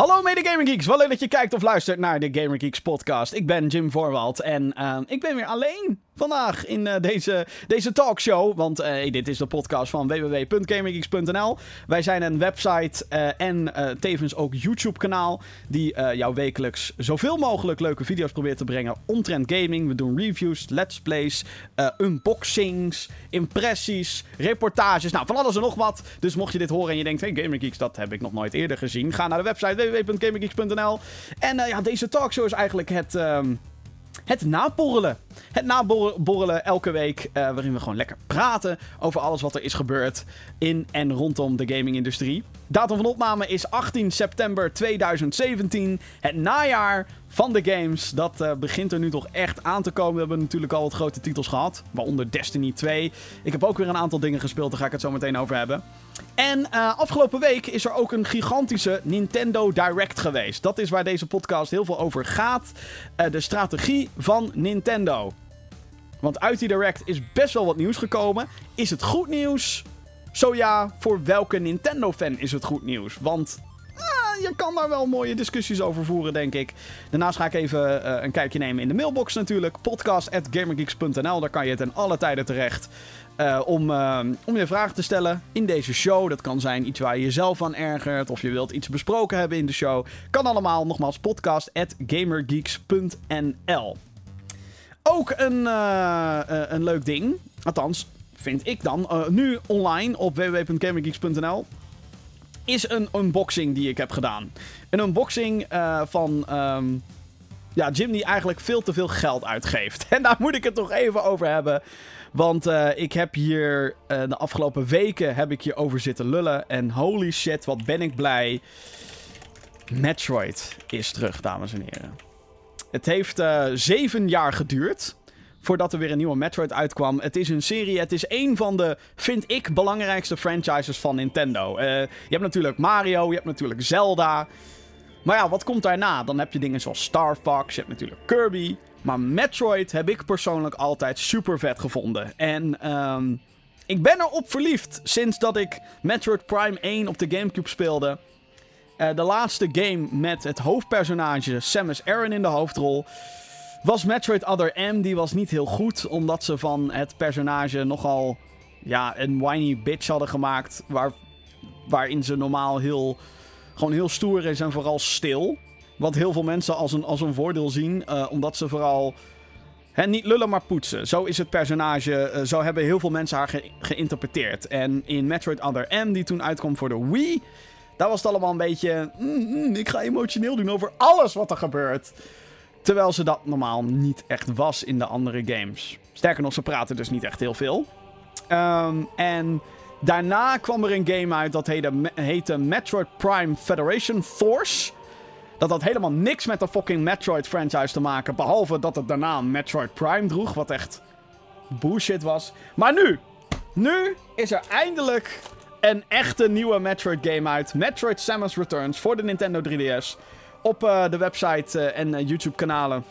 Hallo mede Gamer Geeks, wel leuk dat je kijkt of luistert naar de Gamer Geeks podcast. Ik ben Jim Voorwald en uh, ik ben weer alleen vandaag in uh, deze, deze talkshow. Want uh, dit is de podcast van www.gamergeeks.nl. Wij zijn een website uh, en tevens ook YouTube kanaal die jou wekelijks zoveel mogelijk leuke video's probeert te brengen omtrent gaming. We doen reviews, let's plays, unboxings, impressies, reportages, nou van alles en nog wat. Dus mocht je dit horen en je denkt, hey Gamer Geeks, dat heb ik nog nooit eerder gezien. Ga naar de website www.gamergeeks.nl. En ja, deze talkshow is eigenlijk het... Um, het naborrelen. Het naborrelen elke week, uh, waarin we gewoon lekker praten over alles wat er is gebeurd in en rondom de gaming-industrie. Datum van opname is 18 september 2017. Het najaar van de games, dat uh, begint er nu toch echt aan te komen. We hebben natuurlijk al wat grote titels gehad, waaronder Destiny 2. Ik heb ook weer een aantal dingen gespeeld, daar ga ik het zo meteen over hebben. En uh, afgelopen week is er ook een gigantische Nintendo Direct geweest. Dat is waar deze podcast heel veel over gaat. De strategie van Nintendo. Want uit die Direct is best wel wat nieuws gekomen. Is het goed nieuws? Zo ja, voor welke Nintendo-fan is het goed nieuws? Want uh, je kan daar wel mooie discussies over voeren, denk ik. Daarnaast ga ik even uh, een kijkje nemen in de mailbox natuurlijk. Podcast.gamergeeks.nl, daar kan je in alle tijden terecht. Uh, om, om je vragen te stellen in deze show. Dat kan zijn iets waar je jezelf aan ergert. Of je wilt iets besproken hebben in de show. Kan allemaal nogmaals podcast.gamergeeks.nl. Ook een, uh, een leuk ding. Althans, vind ik dan. nu online op www.gamergeeks.nl. Is een unboxing die ik heb gedaan. Een unboxing van. Um, ja, Jim die eigenlijk veel te veel geld uitgeeft. En daar moet ik het toch even over hebben. Want ik heb hier de afgelopen weken heb ik hier over zitten lullen. En holy shit, wat ben ik blij. Metroid is terug, dames en heren. Het heeft uh, zeven jaar geduurd voordat er weer een nieuwe Metroid uitkwam. Het is een serie, het is een van de, vind ik, belangrijkste franchises van Nintendo. je hebt natuurlijk Mario, je hebt natuurlijk Zelda. Maar ja, wat komt daarna? Dan heb je dingen zoals Star Fox, je hebt natuurlijk Kirby. Maar Metroid heb ik persoonlijk altijd super vet gevonden. En um, ik ben erop verliefd sinds dat ik Metroid Prime 1 op de Gamecube speelde. Uh, de laatste game met het hoofdpersonage Samus Aran in de hoofdrol was Metroid Other M. Die was niet heel goed, omdat ze van het personage nogal ja, een whiny bitch hadden gemaakt. Waar, waarin ze normaal heel, gewoon heel stoer is en vooral stil. Wat heel veel mensen als een, als een voordeel zien. Uh, omdat ze vooral. Hè, niet lullen, maar poetsen. Zo is het personage. Uh, zo hebben heel veel mensen haar ge geïnterpreteerd. En in Metroid Other M, die toen uitkwam voor de Wii. Daar was het allemaal een beetje. Mm, mm, ik ga emotioneel doen over alles wat er gebeurt. Terwijl ze dat normaal niet echt was in de andere games. Sterker nog, ze praten dus niet echt heel veel. Um, en daarna kwam er een game uit dat heette, heette Metroid Prime Federation Force. Dat had helemaal niks met de fucking Metroid franchise te maken. Behalve dat het daarna Metroid Prime droeg. Wat echt bullshit was. Maar nu. Nu is er eindelijk een echte nieuwe Metroid game uit. Metroid Samus Returns voor de Nintendo 3DS. Op uh, de website uh, en uh, YouTube kanalen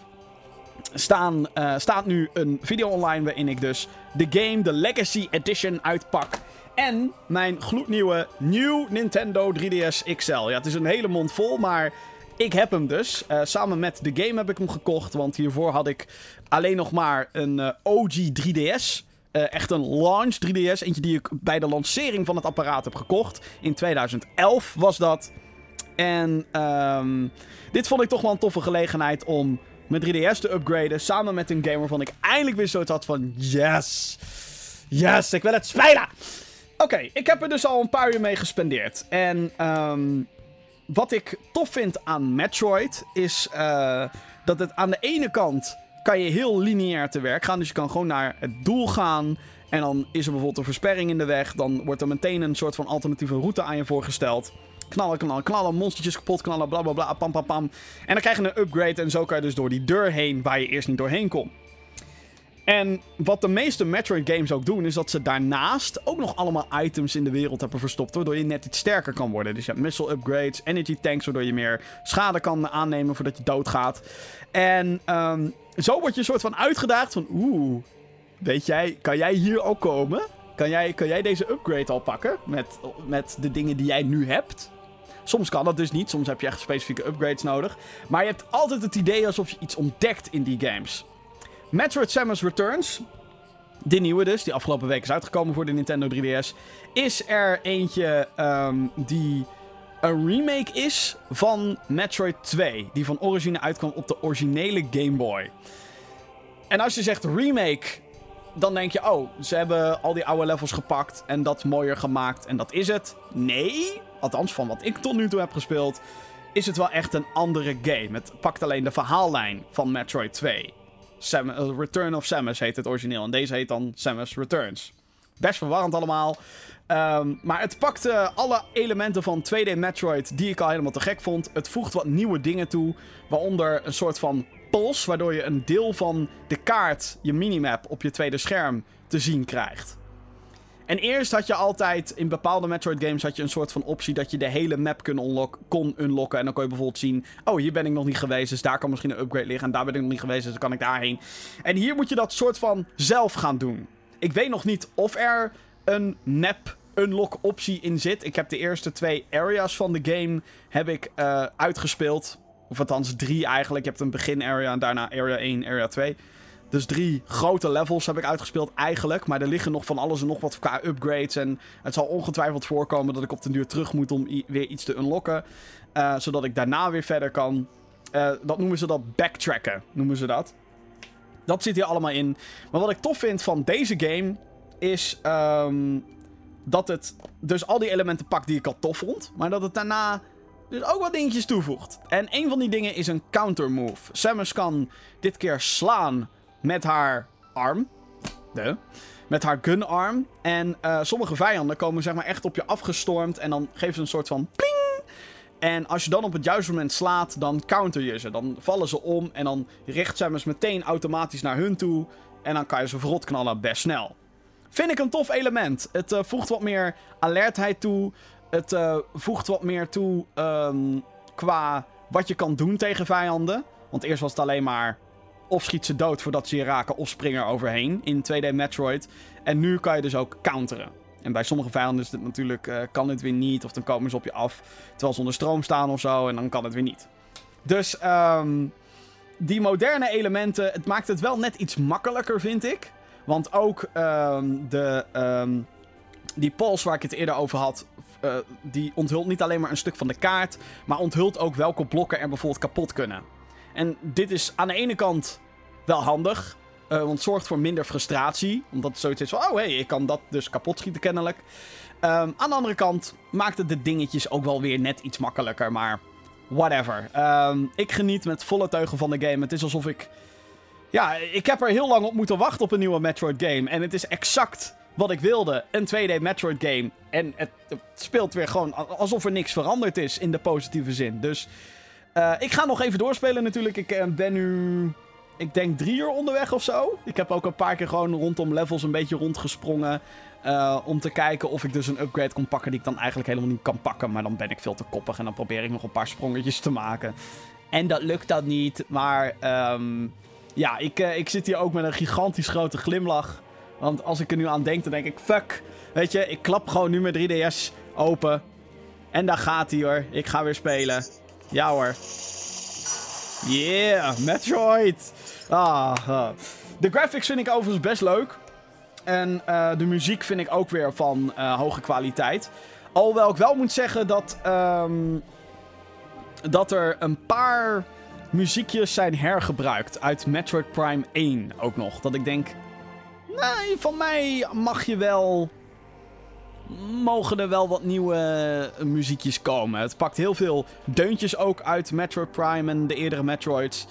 staan, staat nu een video online waarin ik dus de game, de Legacy Edition uitpak. En mijn gloednieuwe nieuw Nintendo 3DS XL. Ja, het is een hele mond vol, maar ik heb hem dus. Samen met de game heb ik hem gekocht. Want hiervoor had ik alleen nog maar een OG 3DS. Uh, echt een launch 3DS. Eentje die ik bij de lancering van het apparaat heb gekocht. In 2011 was dat. En um, dit vond ik toch wel een toffe gelegenheid om mijn 3DS te upgraden. Samen met een game waarvan ik eindelijk weer zoiets had van... Yes! Yes, ik wil het spelen! Oké, ik heb er dus al een paar uur mee gespendeerd. En um, wat ik tof vind aan Metroid is uh, dat het aan de ene kant kan je heel lineair te werk gaan. Dus je kan gewoon naar het doel gaan. En dan is er bijvoorbeeld een versperring in de weg. Dan wordt er meteen een soort van alternatieve route aan je voorgesteld. Knallen, knallen, knallen, monstertjes kapot knallen, bla bla bla, pam pam pam. En dan krijg je een upgrade en zo kan je dus door die deur heen waar je eerst niet doorheen kon. En wat de meeste Metroid games ook doen, is dat ze daarnaast ook nog allemaal items in de wereld hebben verstopt, waardoor je net iets sterker kan worden. Dus je hebt missile upgrades, energy tanks, waardoor je meer schade kan aannemen voordat je doodgaat. En um, zo word je een soort van uitgedaagd van, oeh, weet jij, kan jij hier ook komen? Kan jij, kan jij deze upgrade al pakken met, met de dingen die jij nu hebt? Soms kan dat dus niet. Soms heb je echt specifieke upgrades nodig. Maar je hebt altijd het idee alsof je iets ontdekt in die games. Metroid Samus Returns, de nieuwe dus, die afgelopen week is uitgekomen voor de Nintendo 3DS, is er eentje ehm, die een remake is van Metroid 2, die van origine uitkwam op de originele Game Boy. En als je zegt remake, dan denk je, oh, ze hebben al die oude levels gepakt en dat mooier gemaakt en dat is het. Nee, althans van wat ik tot nu toe heb gespeeld, is het wel echt een andere game. Het pakt alleen de verhaallijn van Metroid 2. Uh, Return of Samus heet het origineel en deze heet dan Samus Returns. Best verwarrend allemaal. Um, maar het pakte alle elementen van 2D Metroid die ik al helemaal te gek vond. Het voegt wat nieuwe dingen toe, waaronder een soort van pols, waardoor je een deel van de kaart, je minimap, op je tweede scherm te zien krijgt. En eerst had je altijd, in bepaalde Metroid games had je een soort van optie dat je de hele map kon, unlock, kon unlocken. En dan kon je bijvoorbeeld zien, oh hier ben ik nog niet geweest, dus daar kan misschien een upgrade liggen. En daar ben ik nog niet geweest, dus dan kan ik daarheen. En hier moet je dat soort van zelf gaan doen. Ik weet nog niet of er een map unlock optie in zit. Ik heb de eerste twee areas van de game heb ik, uh, uitgespeeld. Of althans drie eigenlijk. Je hebt een begin area en daarna area 1, area 2. Dus drie grote levels heb ik uitgespeeld eigenlijk. Maar er liggen nog van alles en nog wat qua upgrades. En het zal ongetwijfeld voorkomen dat ik op den duur terug moet om weer iets te unlocken. Uh, zodat ik daarna weer verder kan. Uh, dat noemen ze dat backtracken, noemen ze dat. Dat zit hier allemaal in. Maar wat ik tof vind van deze game is um, dat het dus al die elementen pakt die ik al tof vond. Maar dat het daarna dus ook wat dingetjes toevoegt. En een van die dingen is een counter move. Samus kan dit keer slaan met haar arm. De. Met haar gunarm. En uh, sommige vijanden komen zeg maar echt op je afgestormd. En dan geven ze een soort van pling. En als je dan op het juiste moment slaat, dan counter je ze. Dan vallen ze om en dan richt Samus meteen automatisch naar hun toe. En dan kan je ze verrot knallen best snel. Vind ik een tof element. Het uh, voegt wat meer alertheid toe. Het uh, voegt wat meer toe um, qua wat je kan doen tegen vijanden. Want eerst was het alleen maar of schiet ze dood voordat ze je raken of springen overheen in 2D Metroid. En nu kan je dus ook counteren. En bij sommige vijanden is het natuurlijk, uh, kan het weer niet. Of dan komen ze op je af terwijl ze onder stroom staan of zo. En dan kan het weer niet. Dus um, die moderne elementen, het maakt het wel net iets makkelijker, vind ik. Want ook um, de, um, die pols waar ik het eerder over had, uh, die onthult niet alleen maar een stuk van de kaart, maar onthult ook welke blokken er bijvoorbeeld kapot kunnen. En dit is aan de ene kant wel handig, uh, want het zorgt voor minder frustratie. Omdat het zoiets is van, oh hé, hey, ik kan dat dus kapot schieten kennelijk. Um, aan de andere kant maakt het de dingetjes ook wel weer net iets makkelijker, maar whatever. Um, ik geniet met volle teugen van de game. Het is alsof ik... Ja, ik heb er heel lang op moeten wachten op een nieuwe Metroid game. En het is exact wat ik wilde. Een 2D Metroid game. En het speelt weer gewoon alsof er niks veranderd is in de positieve zin. Dus uh, ik ga nog even doorspelen natuurlijk. Ik uh, ben nu, ik denk drie uur onderweg of zo. Ik heb ook een paar keer gewoon rondom levels een beetje rondgesprongen. Uh, om te kijken of ik dus een upgrade kon pakken die ik dan eigenlijk helemaal niet kan pakken. Maar dan ben ik veel te koppig en dan probeer ik nog een paar sprongetjes te maken. En dat lukt dan niet. Maar um, ja, ik, ik zit hier ook met een gigantisch grote glimlach. Want als ik er nu aan denk, dan denk ik, fuck. Weet je, ik klap gewoon nu mijn 3DS open. En daar gaat hij hoor. Ik ga weer spelen. Ja hoor. Yeah, Metroid. Ah, ah. De graphics vind ik overigens best leuk. En uh, de muziek vind ik ook weer van uh, hoge kwaliteit. Alhoewel ik wel moet zeggen dat, um, dat er een paar muziekjes zijn hergebruikt uit Metroid Prime 1 ook nog. Dat ik denk, nee, van mij mag je wel mogen er wel wat nieuwe uh, muziekjes komen. Het pakt heel veel deuntjes ook uit Metroid Prime en de eerdere Metroids.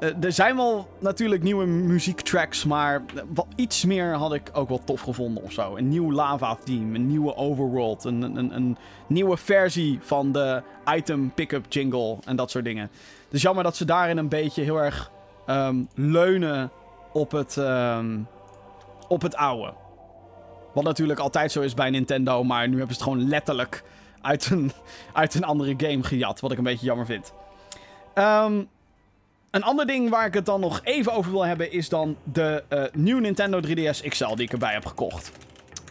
Uh, er zijn wel natuurlijk nieuwe muziektracks, maar wat iets meer had ik ook wel tof gevonden of zo. Een nieuw lava-theme, een nieuwe overworld, een, een, een nieuwe versie van de item pickup jingle en dat soort dingen. Dus jammer dat ze daarin een beetje heel erg um, leunen op het, um, op het oude. Wat natuurlijk altijd zo is bij Nintendo, maar nu hebben ze het gewoon letterlijk uit een, uit een andere game gejat. Wat ik een beetje jammer vind. Um, een ander ding waar ik het dan nog even over wil hebben is dan de uh, nieuwe Nintendo 3DS XL die ik erbij heb gekocht.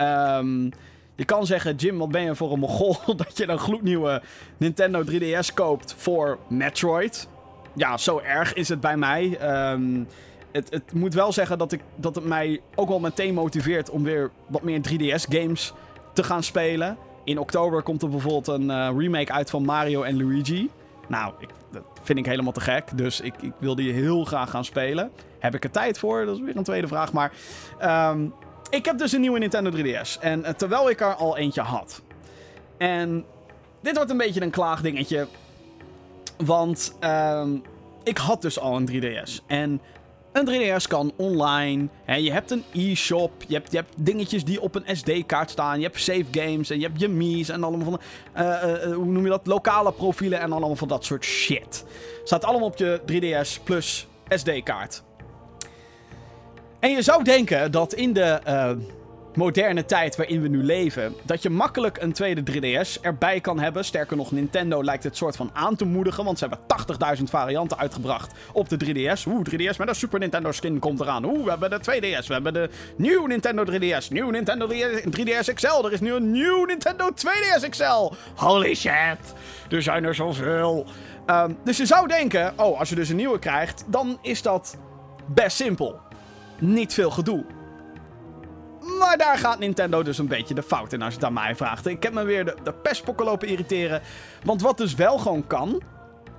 Um, Je kan zeggen, Jim, wat ben je voor een mogol dat je een gloednieuwe Nintendo 3DS koopt voor Metroid. Ja, zo erg is het bij mij. Ehm, het, het moet wel zeggen dat, ik, dat het mij ook wel meteen motiveert om weer wat meer 3DS-games te gaan spelen. In oktober komt er bijvoorbeeld een eh, remake uit van Mario en Luigi. Nou, ik, dat vind ik helemaal te gek. Dus ik, ik wil die heel graag gaan spelen. Heb ik er tijd voor? Dat is weer een tweede vraag. Maar ehm, ik heb dus een nieuwe Nintendo 3DS. En eh, terwijl ik er al eentje had. En dit wordt een beetje een klaagdingetje. Want ehm, ik had dus al een 3DS. En een 3DS kan online. Hè, je hebt een e-shop. Je hebt, je hebt dingetjes die op een SD-kaart staan. Je hebt save games. En je hebt je Mii's. En allemaal van. Uh, hoe noem je dat? Lokale profielen. En allemaal van dat soort shit. Staat allemaal op je 3DS plus SD-kaart. En je zou denken dat in de moderne tijd waarin we nu leven, dat je makkelijk een tweede 3DS erbij kan hebben. Sterker nog, Nintendo lijkt het soort van aan te moedigen, want ze hebben 80.000 varianten uitgebracht op de 3DS. Oeh, 3DS met een Super Nintendo skin komt eraan. Oeh, we hebben de 2DS, we hebben de nieuwe Nintendo 3DS, nieuw Nintendo 3DS XL. Er is nu een nieuw Nintendo 2DS XL. Holy shit, er zijn er zoveel. Um, dus je zou denken, oh, als je dus een nieuwe krijgt, dan is dat best simpel. Niet veel gedoe. Maar daar gaat Nintendo dus een beetje de fout in als je het aan mij vraagt. Ik heb me weer de, de pestpokken lopen irriteren. Want wat dus wel gewoon kan,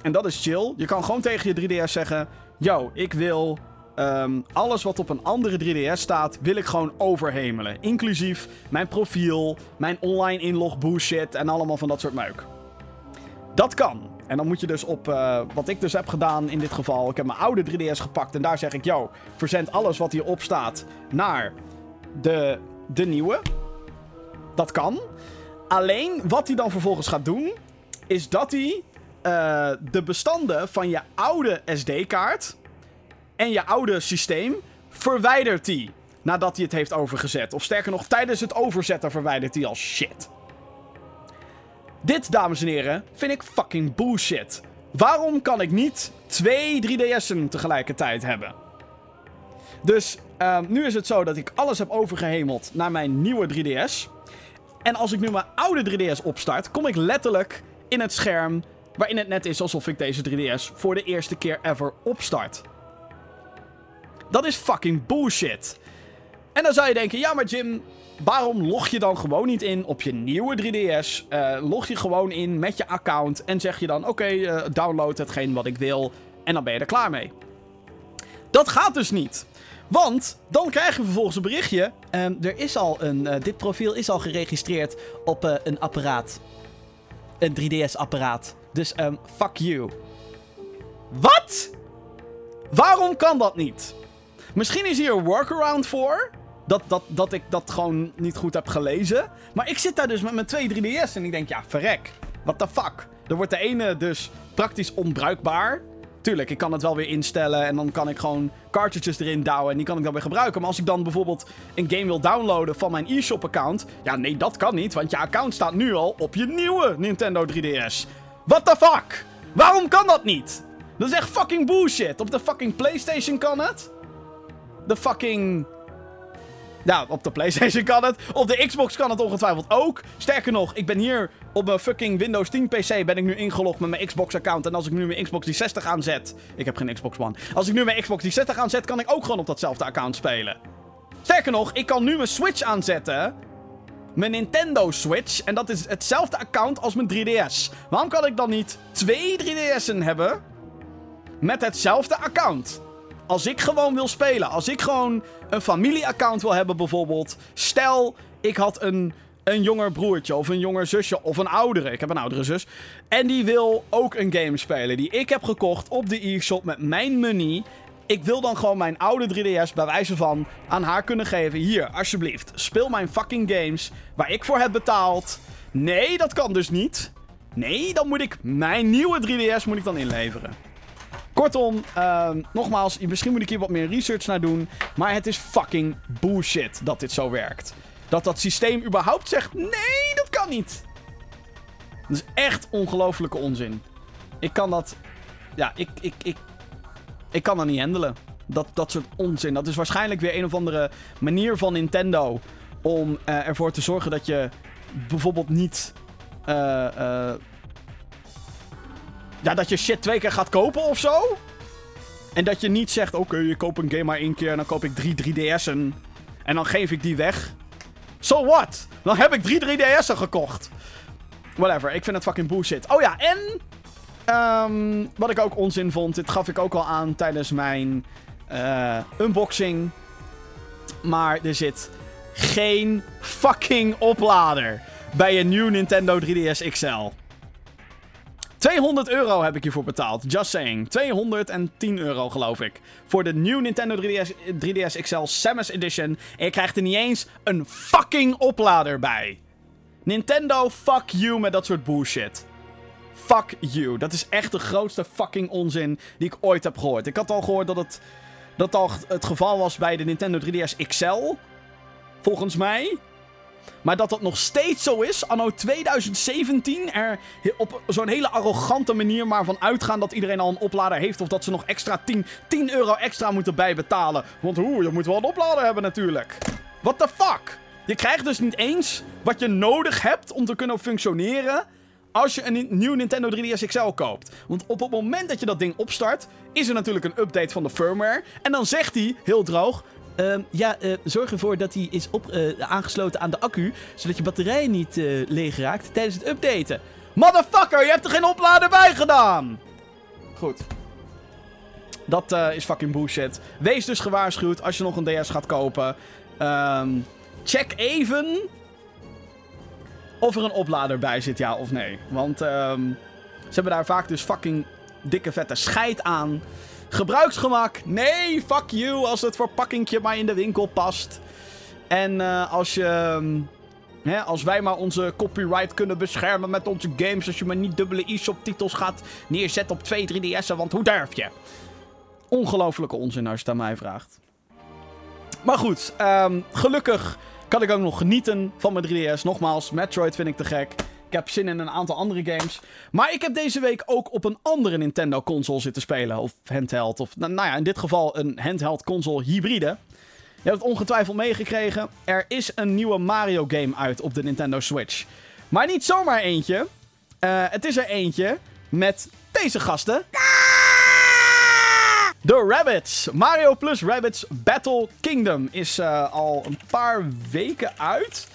en dat is chill. Je kan gewoon tegen je 3DS zeggen: Yo, ik wil um, alles wat op een andere 3DS staat, wil ik gewoon overhemelen. Inclusief mijn profiel, mijn online inlog bullshit en allemaal van dat soort meuk. Dat kan. En dan moet je dus op, uh, wat ik dus heb gedaan in dit geval. Ik heb mijn oude 3DS gepakt en daar zeg ik: Yo, verzend alles wat hierop staat naar de, de nieuwe. Dat kan. Alleen wat hij dan vervolgens gaat doen, is dat hij uh, de bestanden van je oude SD-kaart en je oude systeem verwijdert hij nadat hij het heeft overgezet. Of sterker nog, tijdens het overzetten verwijdert hij al shit. Dit, dames en heren, vind ik fucking bullshit. Waarom kan ik niet twee 3DS'en tegelijkertijd hebben? Dus um, nu is het zo dat ik alles heb overgehemeld naar mijn nieuwe 3DS. En als ik nu mijn oude 3DS opstart, kom ik letterlijk in het scherm waarin het net is alsof ik deze 3DS voor de eerste keer ever opstart. Dat is fucking bullshit. En dan zou je denken, ja maar Jim, waarom log je dan gewoon niet in op je nieuwe 3DS? Uh, eh, log je gewoon in met je account en zeg je dan, oké, eh, download hetgeen wat ik wil en dan ben je er klaar mee. Dat gaat dus niet. Want dan krijg je vervolgens een berichtje. Um, er is al een. Uh, dit profiel is al geregistreerd op uh, een apparaat. Een 3DS-apparaat. Dus um, fuck you. Wat? Waarom kan dat niet? Misschien is hier een workaround voor. Dat, dat, dat ik dat gewoon niet goed heb gelezen. Maar ik zit daar dus met mijn twee 3DS en ik denk, ja, verrek. What the fuck? Er wordt de ene dus praktisch onbruikbaar. Tuurlijk, ik kan het wel weer instellen en dan kan ik gewoon cartridges erin douwen en die kan ik dan weer gebruiken. Maar als ik dan bijvoorbeeld een game wil downloaden van mijn eShop account, ja nee, dat kan niet, want je account staat nu al op je nieuwe Nintendo 3DS. What the fuck? Waarom kan dat niet? Dat is echt fucking bullshit. Op de fucking PlayStation kan het. De fucking nou, op de PlayStation kan het. Op de Xbox kan het ongetwijfeld ook. Sterker nog, ik ben hier op mijn fucking Windows 10 PC ben ik nu ingelogd met mijn Xbox account. En als ik nu mijn Xbox 360 aanzet. Ik heb geen Xbox One. Als ik nu mijn Xbox 360 aanzet, kan ik ook gewoon op datzelfde account spelen. Sterker nog, ik kan nu mijn Switch aanzetten. Mijn Nintendo Switch. En dat is hetzelfde account als mijn 3DS. Waarom kan ik dan niet twee 3DS'en hebben? Met hetzelfde account. Als ik gewoon wil spelen. Als ik gewoon een familieaccount wil hebben bijvoorbeeld. Stel, ik had een, een jonger broertje of een jonger zusje of een oudere. Ik heb een oudere zus. En die wil ook een game spelen die ik heb gekocht op de e-shop met mijn money. Ik wil dan gewoon mijn oude 3DS bij wijze van aan haar kunnen geven. Hier, alsjeblieft, speel mijn fucking games waar ik voor heb betaald. Nee, dat kan dus niet. Nee, dan moet ik mijn nieuwe 3DS moet ik dan inleveren. Kortom, uh, nogmaals, misschien moet ik hier wat meer research naar doen. Maar het is fucking bullshit dat dit zo werkt. Dat dat systeem überhaupt zegt: nee, dat kan niet. Dat is echt ongelofelijke onzin. Ik kan dat. Ja, ik, ik, ik, ik kan dat niet handelen. Dat, dat soort onzin. Dat is waarschijnlijk weer een of andere manier van Nintendo. Om uh, ervoor te zorgen dat je bijvoorbeeld niet. eh, eh, ja, dat je shit twee keer gaat kopen of zo. En dat je niet zegt: oké, je koopt een game maar één keer en dan koop ik drie 3DS'en. En dan geef ik die weg. So what? Dan heb ik drie 3DS'en gekocht. Whatever, ik vind het fucking bullshit. Oh ja, en. ehm, wat ik ook onzin vond, dit gaf ik ook al aan tijdens mijn eh, unboxing. Maar er zit geen fucking oplader bij een nieuw Nintendo 3DS XL. 200 euro heb ik hiervoor betaald. Just saying. 210 euro geloof ik. Voor de nieuwe Nintendo 3DS, 3DS XL Samus Edition. En je krijgt er niet eens een fucking oplader bij. Nintendo, fuck you met dat soort bullshit. Fuck you. Dat is echt de grootste fucking onzin die ik ooit heb gehoord. Ik had al gehoord dat het, dat al het geval was bij de Nintendo 3DS XL. Volgens mij. Maar dat dat nog steeds zo is, anno 2017, er op zo'n hele arrogante manier maar van uitgaan dat iedereen al een oplader heeft. Of dat ze nog extra 10, 10 euro extra moeten bijbetalen. Want oeh, je moet wel een oplader hebben natuurlijk. What the fuck? Je krijgt dus niet eens wat je nodig hebt om te kunnen functioneren als je een ni- nieuw Nintendo 3DS XL koopt. Want op het moment dat je dat ding opstart, is er natuurlijk een update van de firmware. En dan zegt hij, heel droog... Ehm, ja, eh, zorg ervoor dat hij is op, eh, aangesloten aan de accu, zodat je batterij niet eh, leeg raakt tijdens het updaten. Motherfucker, je hebt er geen oplader bij gedaan! Goed. Dat is fucking bullshit. Wees dus gewaarschuwd als je nog een DS gaat kopen. Ehm, check even of er een oplader bij zit, ja of nee. Want ehm, ze hebben daar vaak dus fucking dikke vette scheid aan. Gebruiksgemak, nee, fuck you, als het verpakkingje maar in de winkel past. En eh, als je... ehm, Hè, als wij maar onze copyright kunnen beschermen met onze games. Als je maar niet dubbele e-shop titels gaat neerzetten op twee 3DS'en. Want hoe durf je? Ongelofelijke onzin als je het aan mij vraagt. Maar goed, ehm, gelukkig kan ik ook nog genieten van mijn 3DS. Nogmaals, Metroid vind ik te gek. Ik heb zin in een aantal andere games. Maar ik heb deze week ook op een andere Nintendo console zitten spelen. Of handheld. Of nou, nou ja, in dit geval een handheld console hybride. Je hebt het ongetwijfeld meegekregen. Er is een nieuwe Mario game uit op de Nintendo Switch. Maar niet zomaar eentje. Eh, het is er eentje met deze gasten. De Rabbits. Mario plus Rabbits Battle Kingdom is eh, al een paar weken uit.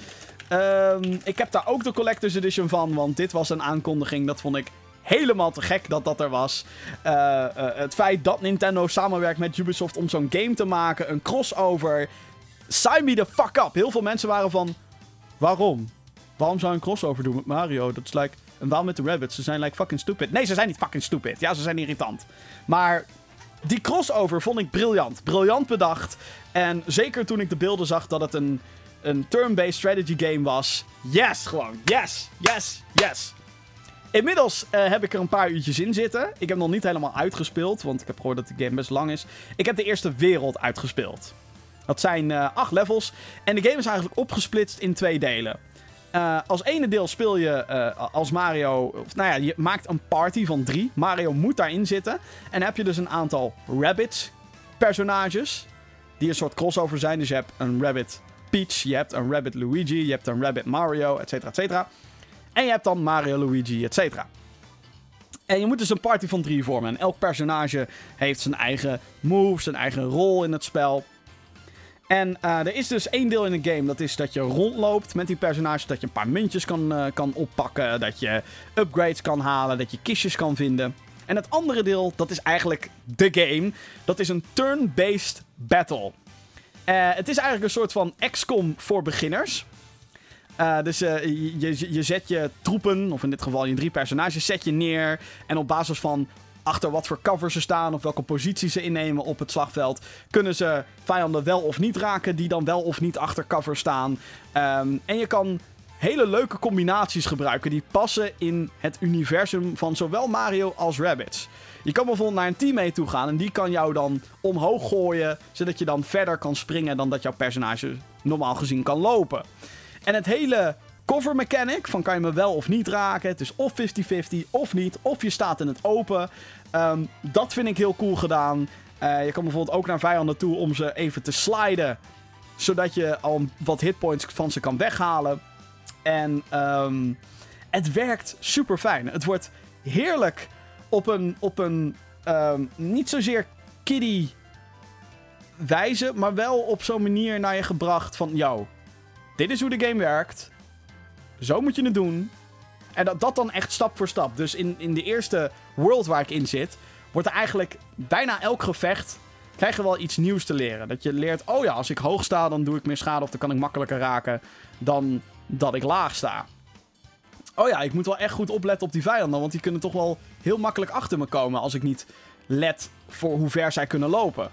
Ehm, ik heb daar ook de Collector's Edition van, want dit was een aankondiging. Dat vond ik helemaal te gek dat dat er was. Eh, eh, het feit dat Nintendo samenwerkt met Ubisoft om zo'n game te maken, een crossover. Sign me the fuck up. Heel veel mensen waren van, waarom? Waarom zou je een crossover doen met Mario? Dat is like, en waarom met de Rabbits? Ze zijn like fucking stupid. Nee, ze zijn niet fucking stupid. Ja, ze zijn irritant. Maar die crossover vond ik briljant. Briljant bedacht. En zeker toen ik de beelden zag dat het een, een turn-based strategy game was. Yes, gewoon. Yes, yes, yes. Inmiddels eh, heb ik er een paar uurtjes in zitten. Ik heb nog niet helemaal uitgespeeld, want ik heb gehoord dat de game best lang is. Ik heb de eerste wereld uitgespeeld. Dat zijn eh, acht levels. En de game is eigenlijk opgesplitst in twee delen. Eh, als ene deel speel je als Mario. Of, nou ja, je maakt een party van drie. Mario moet daarin zitten. En dan heb je dus een aantal Rabbit-personages. Die een soort crossover zijn. Dus je hebt een Rabbit Peach, je hebt een Rabbit Luigi, je hebt een Rabbit Mario, et cetera, et cetera. En je hebt dan Mario, Luigi, et cetera. En je moet dus een party van drie vormen. En elk personage heeft zijn eigen move, zijn eigen rol in het spel. En eh, er is dus één deel in de game, dat is dat je rondloopt met die personages. Dat je een paar muntjes kan, eh, kan oppakken, dat je upgrades kan halen, dat je kistjes kan vinden. En het andere deel, dat is eigenlijk de game. Dat is een turn-based battle. Eh, het is eigenlijk een soort van XCOM voor beginners. Eh, dus eh, je, je, zet je troepen, of in dit geval je drie personages, zet je neer. En op basis van achter wat voor cover ze staan of welke positie ze innemen op het slagveld, kunnen ze vijanden wel of niet raken die dan wel of niet achter cover staan. Ehm, en je kan hele leuke combinaties gebruiken die passen in het universum van zowel Mario als Rabbids. Je kan bijvoorbeeld naar een teammate toe gaan en die kan jou dan omhoog gooien, zodat je dan verder kan springen dan dat jouw personage normaal gezien kan lopen. En het hele cover mechanic, van kan je me wel of niet raken, het is of 50-50 of niet, of je staat in het open. Ehm, dat vind ik heel cool gedaan. Eh, je kan bijvoorbeeld ook naar vijanden toe om ze even te sliden, zodat je al wat hitpoints van ze kan weghalen. En ehm, het werkt super fijn. Het wordt heerlijk op een, op een ehm, niet zozeer kiddie wijze, maar wel op zo'n manier naar je gebracht van, yo, dit is hoe de game werkt. Zo moet je het doen. En dat, dat dan echt stap voor stap. Dus in, in de eerste world waar ik in zit, wordt er eigenlijk bijna elk gevecht krijg je wel iets nieuws te leren. Dat je leert, oh ja, als ik hoog sta, dan doe ik meer schade of dan kan ik makkelijker raken dan dat ik laag sta. Oh ja, ik moet wel echt goed opletten op die vijanden, want die kunnen toch wel heel makkelijk achter me komen als ik niet let voor hoe ver zij kunnen lopen.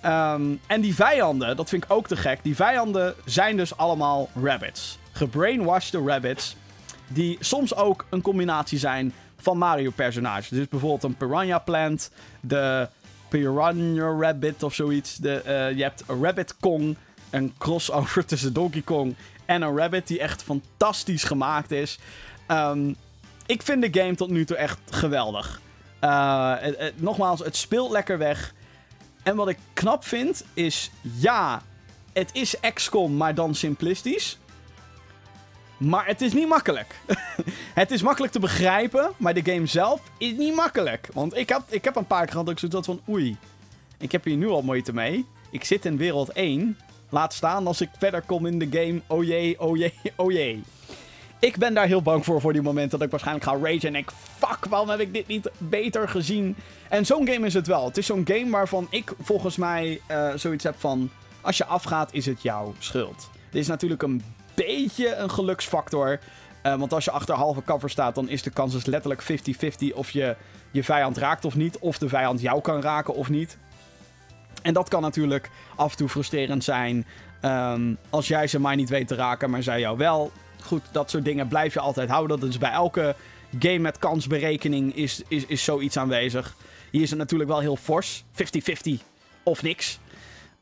Ehm, en die vijanden, dat vind ik ook te gek. Die vijanden zijn dus allemaal rabbits. Gebrainwashed rabbits. Die soms ook een combinatie zijn van Mario-personages. Dus bijvoorbeeld een Piranha Plant, de Piranha Rabbit of zoiets. De, uh, je hebt Rabbit Kong, een crossover tussen Donkey Kong een Rabbit die echt fantastisch gemaakt is. Um, ik vind de game tot nu toe echt geweldig. Uh, nogmaals, het speelt lekker weg. En wat ik knap vind is, ja, het is XCOM, maar dan simplistisch. Maar het is niet makkelijk. het is makkelijk te begrijpen, maar de game zelf is niet makkelijk. Want ik, had, ik heb een paar keer gehad dat ik zoiets van, oei, ik heb hier nu al moeite mee. Ik zit in wereld 1. Laat staan als ik verder kom in de game. Oh jee, oh jee, oh jee. Ik ben daar heel bang voor, voor die momenten dat ik waarschijnlijk ga ragen en ik... Fuck, waarom heb ik dit niet beter gezien? En zo'n game is het wel. Het is zo'n game waarvan ik volgens mij uh, zoiets heb van... Als je afgaat, is het jouw schuld. Dit is natuurlijk een beetje een geluksfactor. Uh, want als je achter halve cover staat, dan is de kans dus letterlijk 50-50 of je je vijand raakt of niet. Of de vijand jou kan raken of niet. En dat kan natuurlijk af en toe frustrerend zijn. Um, als jij ze maar niet weet te raken, maar zij jou wel. Goed, dat soort dingen blijf je altijd houden. Dus bij elke game met kansberekening is, is, is zoiets aanwezig. Hier is het natuurlijk wel heel fors. 50-50 of niks.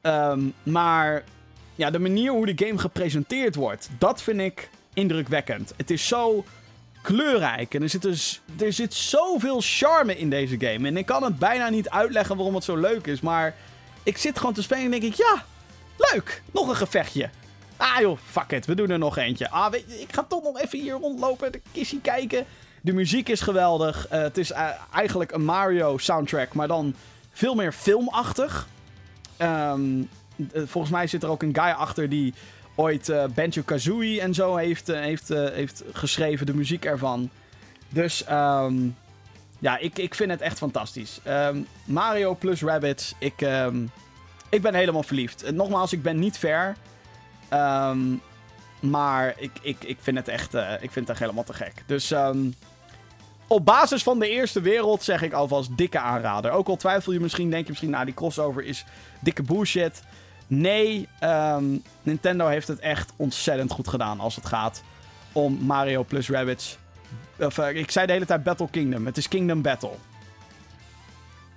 Um, maar ja, de manier hoe de game gepresenteerd wordt, dat vind ik indrukwekkend. Het is zo kleurrijk en er zit, dus, er zit zoveel charme in deze game. En ik kan het bijna niet uitleggen waarom het zo leuk is, maar ik zit gewoon te spelen en denk ik, ja, leuk, nog een gevechtje. Ah joh, fuck it, we doen er nog eentje. Ah, weet ik ga toch nog even hier rondlopen, de kissie kijken. De muziek is geweldig. Uh, het is uh, eigenlijk een Mario soundtrack, maar dan veel meer filmachtig. Um, eh, volgens mij zit er ook een guy achter die ooit uh, Banjo Kazooie en zo heeft, heeft, heeft geschreven, de muziek ervan. Dus um, ja, ik, ik vind het echt fantastisch. Um, Mario plus Rabbit, ik, um, ik ben helemaal verliefd. nogmaals, ik ben niet ver. maar ik, ik, ik vind het echt, ik vind het echt helemaal te gek. Dus op basis van de eerste wereld zeg ik alvast dikke aanrader. Ook al twijfel je misschien, denk je misschien, nou die crossover is dikke bullshit. Nee, Nintendo heeft het echt ontzettend goed gedaan als het gaat om Mario plus Rabbids. Uh, ik zei de hele tijd Battle Kingdom. Het is Kingdom Battle.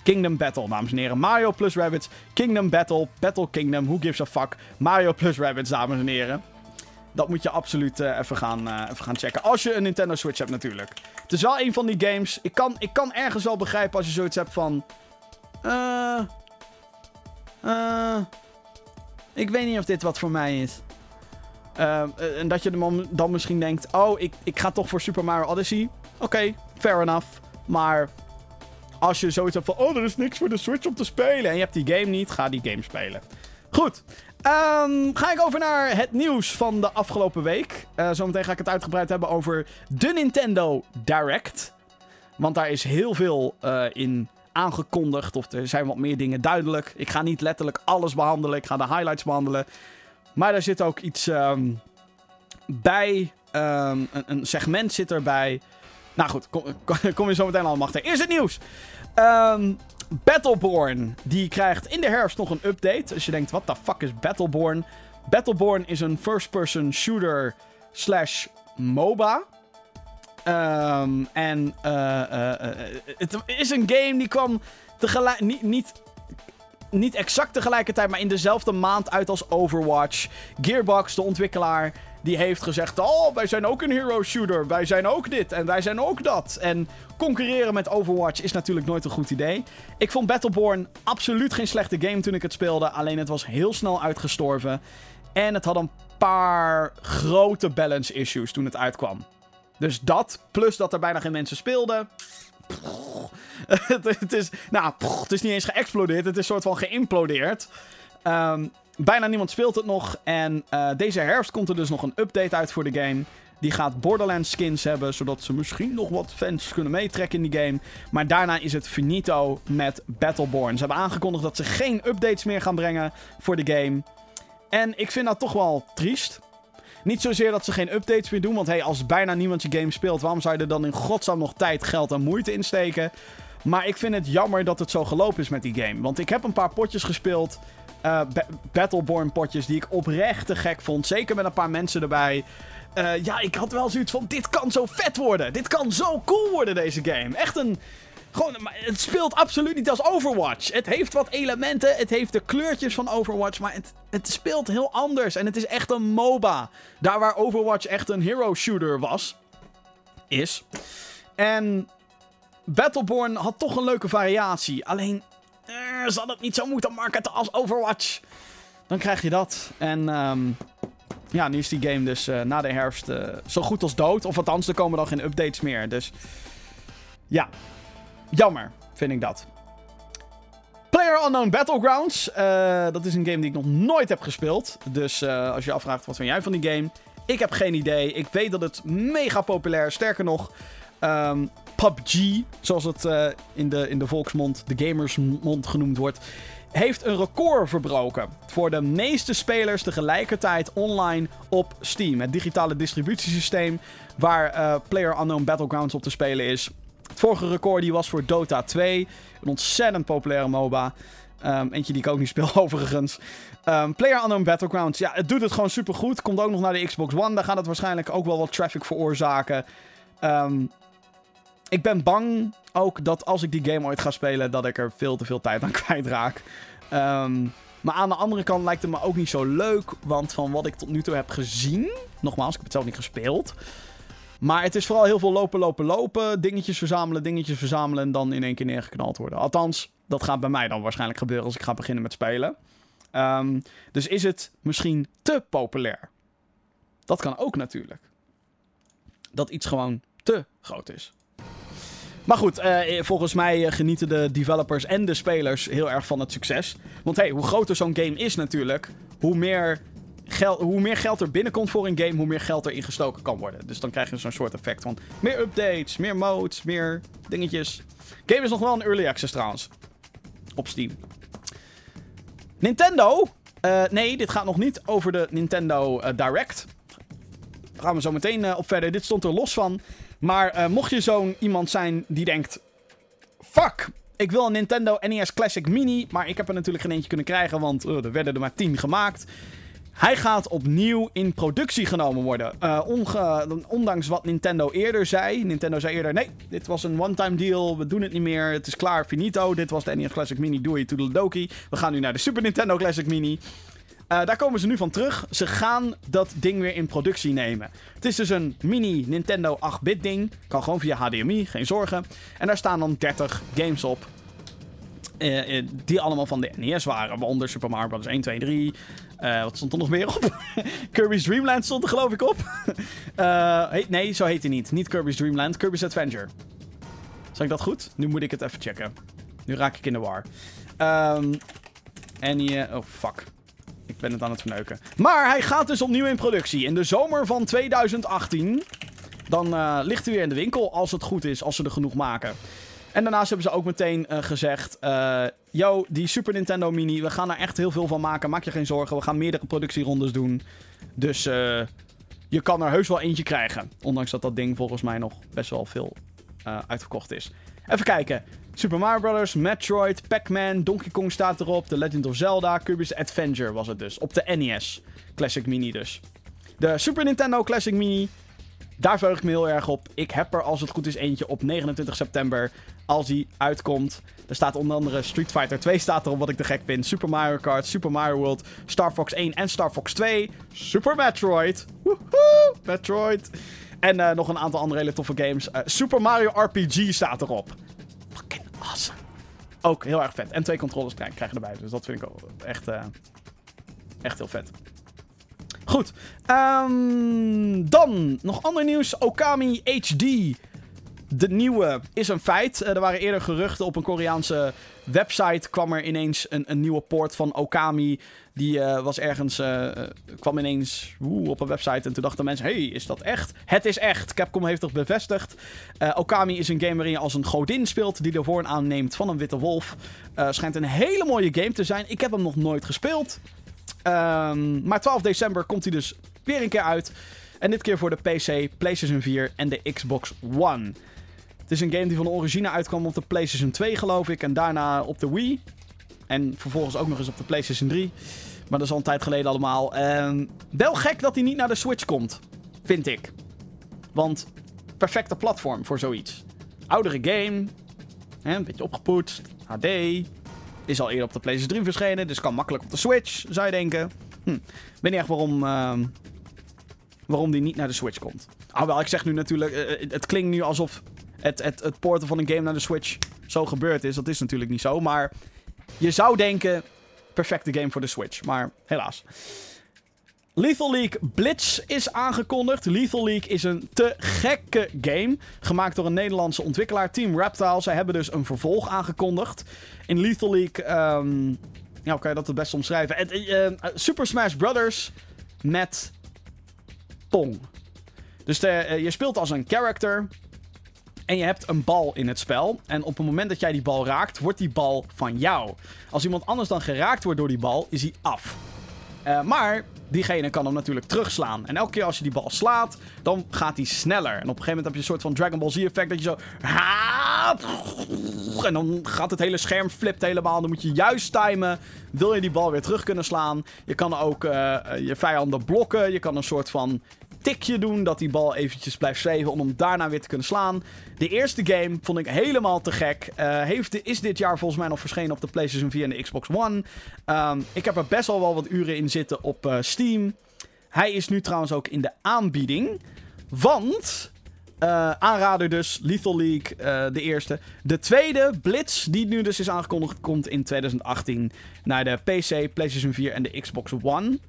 Kingdom Battle, dames en heren. Mario plus Rabbids, Kingdom Battle, Battle Kingdom, who gives a fuck. Mario plus Rabbids, dames en heren. Dat moet je absoluut uh, even, gaan, uh, even gaan checken. Als je een Nintendo Switch hebt natuurlijk. Het is wel een van die games. Ik kan, ik kan ergens wel begrijpen als je zoiets hebt van... Eh... Ik weet niet of dit wat voor mij is. Uh, en dat je dan, dan misschien denkt: Oh, ik, ik ga toch voor Super Mario Odyssey. Oké, fair enough. Maar als je zoiets hebt van: Oh, er is niks voor de Switch om te spelen. En je hebt die game niet, ga die game spelen. Goed. Um, ga ik over naar het nieuws van de afgelopen week. Uh, zometeen ga ik het uitgebreid hebben over de Nintendo Direct. Want daar is heel veel uh, in aangekondigd. Of er zijn wat meer dingen duidelijk. Ik ga niet letterlijk alles behandelen. Ik ga de highlights behandelen. Maar daar zit ook iets um, bij. Um, een, een, segment zit erbij. Nou goed, kom, kom je zo meteen allemaal achter. Eerst het nieuws. Um, Battleborn. Die krijgt in de herfst nog een update. Als je denkt, wat de fuck is Battleborn? Battleborn is een first-person shooter slash MOBA. En uh, uh, uh, het is een game die kwam tegelijk. Niet, niet, niet exact tegelijkertijd, maar in dezelfde maand uit als Overwatch. Gearbox, de ontwikkelaar, die heeft gezegd: Oh, wij zijn ook een hero shooter. Wij zijn ook dit en wij zijn ook dat. En concurreren met Overwatch is natuurlijk nooit een goed idee. Ik vond Battleborn absoluut geen slechte game toen ik het speelde. Alleen het was heel snel uitgestorven. En het had een paar grote balance issues toen het uitkwam. Dus dat, plus dat er bijna geen mensen speelden. het, is, nou, het is niet eens geëxplodeerd. Het is soort van geïmplodeerd. Um, bijna niemand speelt het nog. En uh, deze herfst komt er dus nog een update uit voor de game. Die gaat Borderlands skins hebben, zodat ze misschien nog wat fans kunnen meetrekken in die game. Maar daarna is het finito met Battleborn. Ze hebben aangekondigd dat ze geen updates meer gaan brengen voor de game. En ik vind dat toch wel triest. Niet zozeer dat ze geen updates meer doen, want hey, als bijna niemand je game speelt, waarom zou je er dan in godsnaam nog tijd, geld en moeite in steken? Maar ik vind het jammer dat het zo gelopen is met die game. Want ik heb een paar potjes gespeeld. Uh, Battleborn potjes die ik oprecht te gek vond. Zeker met een paar mensen erbij. Uh, ja, ik had wel zoiets van: dit kan zo vet worden. Dit kan zo cool worden, deze game. Echt een. Gewoon, het speelt absoluut niet als Overwatch. Het heeft wat elementen, het heeft de kleurtjes van Overwatch, maar het, het speelt heel anders. En het is echt een MOBA. Daar waar Overwatch echt een hero shooter was, is. En Battleborn had toch een leuke variatie. Alleen, ze hadden het niet zo moeten marketen als Overwatch. Dan krijg je dat. En um, ja, nu is die game dus uh, na de herfst uh, zo goed als dood. Of althans, er komen dan geen updates meer. Dus ja, jammer vind ik dat. Player Unknown Battlegrounds. Uh, dat is een game die ik nog nooit heb gespeeld. Dus als je afvraagt wat vind jij van die game. Ik heb geen idee. Ik weet dat het mega populair is. Sterker nog, um, PUBG, zoals het uh, in, de, in de volksmond, de gamersmond genoemd wordt, heeft een record verbroken voor de meeste spelers tegelijkertijd online op Steam. Het digitale distributiesysteem waar Player Unknown Battlegrounds op te spelen is. Het vorige record die was voor Dota 2, een ontzettend populaire MOBA. Um, eentje die ik ook niet speel, overigens. Um, Player Unknown Battlegrounds, ja, het doet het gewoon supergoed. Komt ook nog naar de Xbox One. Daar gaat het waarschijnlijk ook wel wat traffic veroorzaken. Um, ik ben bang ook dat als ik die game ooit ga spelen, dat ik er veel te veel tijd aan kwijtraak. Maar aan de andere kant lijkt het me ook niet zo leuk. Want van wat ik tot nu toe heb gezien. Nogmaals, ik heb het zelf niet gespeeld. Maar het is vooral heel veel lopen, lopen, lopen. Dingetjes verzamelen, dingetjes verzamelen. En dan in één keer neergeknald worden. Althans, dat gaat bij mij dan waarschijnlijk gebeuren als ik ga beginnen met spelen. Um, dus is het misschien te populair? Dat kan ook natuurlijk. Dat iets gewoon te groot is. Maar goed, uh, volgens mij eh, genieten de developers en de spelers heel erg van het succes. Want hey, hoe groter zo'n game is natuurlijk, hoe meer, geld, hoe meer geld er binnenkomt voor een game, hoe meer geld erin gestoken kan worden. Dus dan krijg je zo'n soort effect van meer updates, meer modes, meer dingetjes. Game is nog wel een early access trouwens. Op Steam. Nintendo. Uh, nee, dit gaat nog niet over de Nintendo uh, Direct. Daar gaan we zo meteen op verder. Dit stond er los van. Maar mocht je zo'n iemand zijn die denkt: Fuck, ik wil een Nintendo NES Classic Mini. Maar ik heb er natuurlijk geen eentje kunnen krijgen, want er werden er maar 10 gemaakt. Hij gaat opnieuw in productie genomen worden. Uh, ondanks wat Nintendo eerder zei. Nintendo zei eerder: nee, dit was een one-time deal. We doen het niet meer. Het is klaar, finito. Dit was de NES Classic Mini. Doei, toedeledokie. We gaan nu naar de Super Nintendo Classic Mini. Uh, daar komen ze nu van terug. Ze gaan dat ding weer in productie nemen. Het is dus een mini Nintendo 8-bit ding. Kan gewoon via HDMI, geen zorgen. En daar staan dan 30 games op. Uh, die allemaal van de NES waren. Waaronder Super Mario Bros. 1, 2, 3. Wat stond er nog meer op? Kirby's Dream Land stond er geloof ik op. Hey, nee, zo heet hij niet. Niet Kirby's Dream Land, Kirby's Adventure. Zeg ik dat goed? Nu moet ik het even checken. Nu raak ik in de war. Um, en hier... Oh, fuck. Ik ben het aan het verneuken. Maar hij gaat dus opnieuw in productie. In de zomer van 2018. Dan uh, ligt hij weer in de winkel. Als het goed is. Als ze er genoeg maken. En daarnaast hebben ze ook meteen uh, gezegd: uh, Yo, die Super Nintendo Mini, we gaan er echt heel veel van maken. Maak je geen zorgen. We gaan meerdere productierondes doen. Dus uh, je kan er heus wel eentje krijgen. Ondanks dat dat ding volgens mij nog best wel veel uitverkocht is. Even kijken. Super Mario Bros., Metroid, Pac-Man, Donkey Kong staat erop. The Legend of Zelda, Kirby's Adventure was het dus. Op de NES. Classic Mini dus. De Super Nintendo Classic Mini. Daar verheug ik me heel erg op. Ik heb er als het goed is eentje op 29 september. Als die uitkomt. Er staat onder andere Street Fighter 2 staat erop wat ik te gek vind. Super Mario Kart, Super Mario World, Star Fox 1 en Star Fox 2. Super Metroid. Woehoe, Metroid. En uh, nog een aantal andere hele toffe games. Uh, Super Mario RPG staat erop. Fucking awesome. Ook heel erg vet. En twee controllers krijg, krijg je erbij. Dus dat vind ik echt, uh, echt heel vet. Goed. Ehm, dan nog ander nieuws. Okami HD. De nieuwe is een feit. Eh, er waren eerder geruchten op een Koreaanse website. kwam er ineens een, een nieuwe poort van Okami. Die uh, was ergens. Uh, kwam ineens op een website. En toen dachten mensen: hey, is dat echt? Het is echt. Capcom heeft het bevestigd. Okami is een game waarin je als een godin speelt. die de vorm aanneemt van een witte wolf. schijnt een hele mooie game te zijn. Ik heb hem nog nooit gespeeld. Um, maar 12 december komt hij dus weer een keer uit. En dit keer voor de PC, PlayStation 4 en de Xbox One. Het is een game die van origine uitkwam op de PlayStation 2, geloof ik. En daarna op de Wii. En vervolgens ook nog eens op de PlayStation 3. Maar dat is al een tijd geleden allemaal. Um, wel gek dat hij niet naar de Switch komt. Vind ik. Want perfecte platform voor zoiets. Oudere game. Hè, een beetje opgepoetst. HD. Is al eerder op de PlayStation 3 verschenen, dus kan makkelijk op de Switch, zou je denken. Hm. Weet niet echt waarom, uh, waarom die niet naar de Switch komt. Alhoewel, ik zeg nu natuurlijk, uh, het klinkt nu alsof het, het, het porten van een game naar de Switch zo gebeurd is. Dat is natuurlijk niet zo, maar je zou denken, perfecte game voor de Switch. Maar helaas. Lethal League Blitz is aangekondigd. Lethal League is een te gekke game. Gemaakt door een Nederlandse ontwikkelaar, Team Reptile. Zij hebben dus een vervolg aangekondigd. In Lethal League, um, ja, hoe kan je dat het best omschrijven? Uh, Super Smash Brothers met Pong. Dus de, uh, je speelt als een character. En je hebt een bal in het spel. En op het moment dat jij die bal raakt, wordt die bal van jou. Als iemand anders dan geraakt wordt door die bal, is hij af. Uh, maar diegene kan hem natuurlijk terugslaan. En elke keer als je die bal slaat, dan gaat hij sneller. En op een gegeven moment heb je een soort van Dragon Ball Z effect dat je zo... En dan gaat het hele scherm flipt helemaal. Dan moet je juist timen. Wil je die bal weer terug kunnen slaan. Je kan ook uh, je vijanden blokken. Je kan een soort van tikje doen. Dat die bal eventjes blijft zweven om hem daarna weer te kunnen slaan. De eerste game vond ik helemaal te gek. Uh, heeft, is dit jaar volgens mij nog verschenen op de PlayStation 4 en de Xbox One. Um, ik heb er best wel wel wat uren in zitten op uh, Steam. Hij is nu trouwens ook in de aanbieding. Want uh, aanrader dus, Lethal League, de eerste. De tweede, Blitz, die nu dus is aangekondigd, komt in 2018 naar de PC, PlayStation 4 en de Xbox One.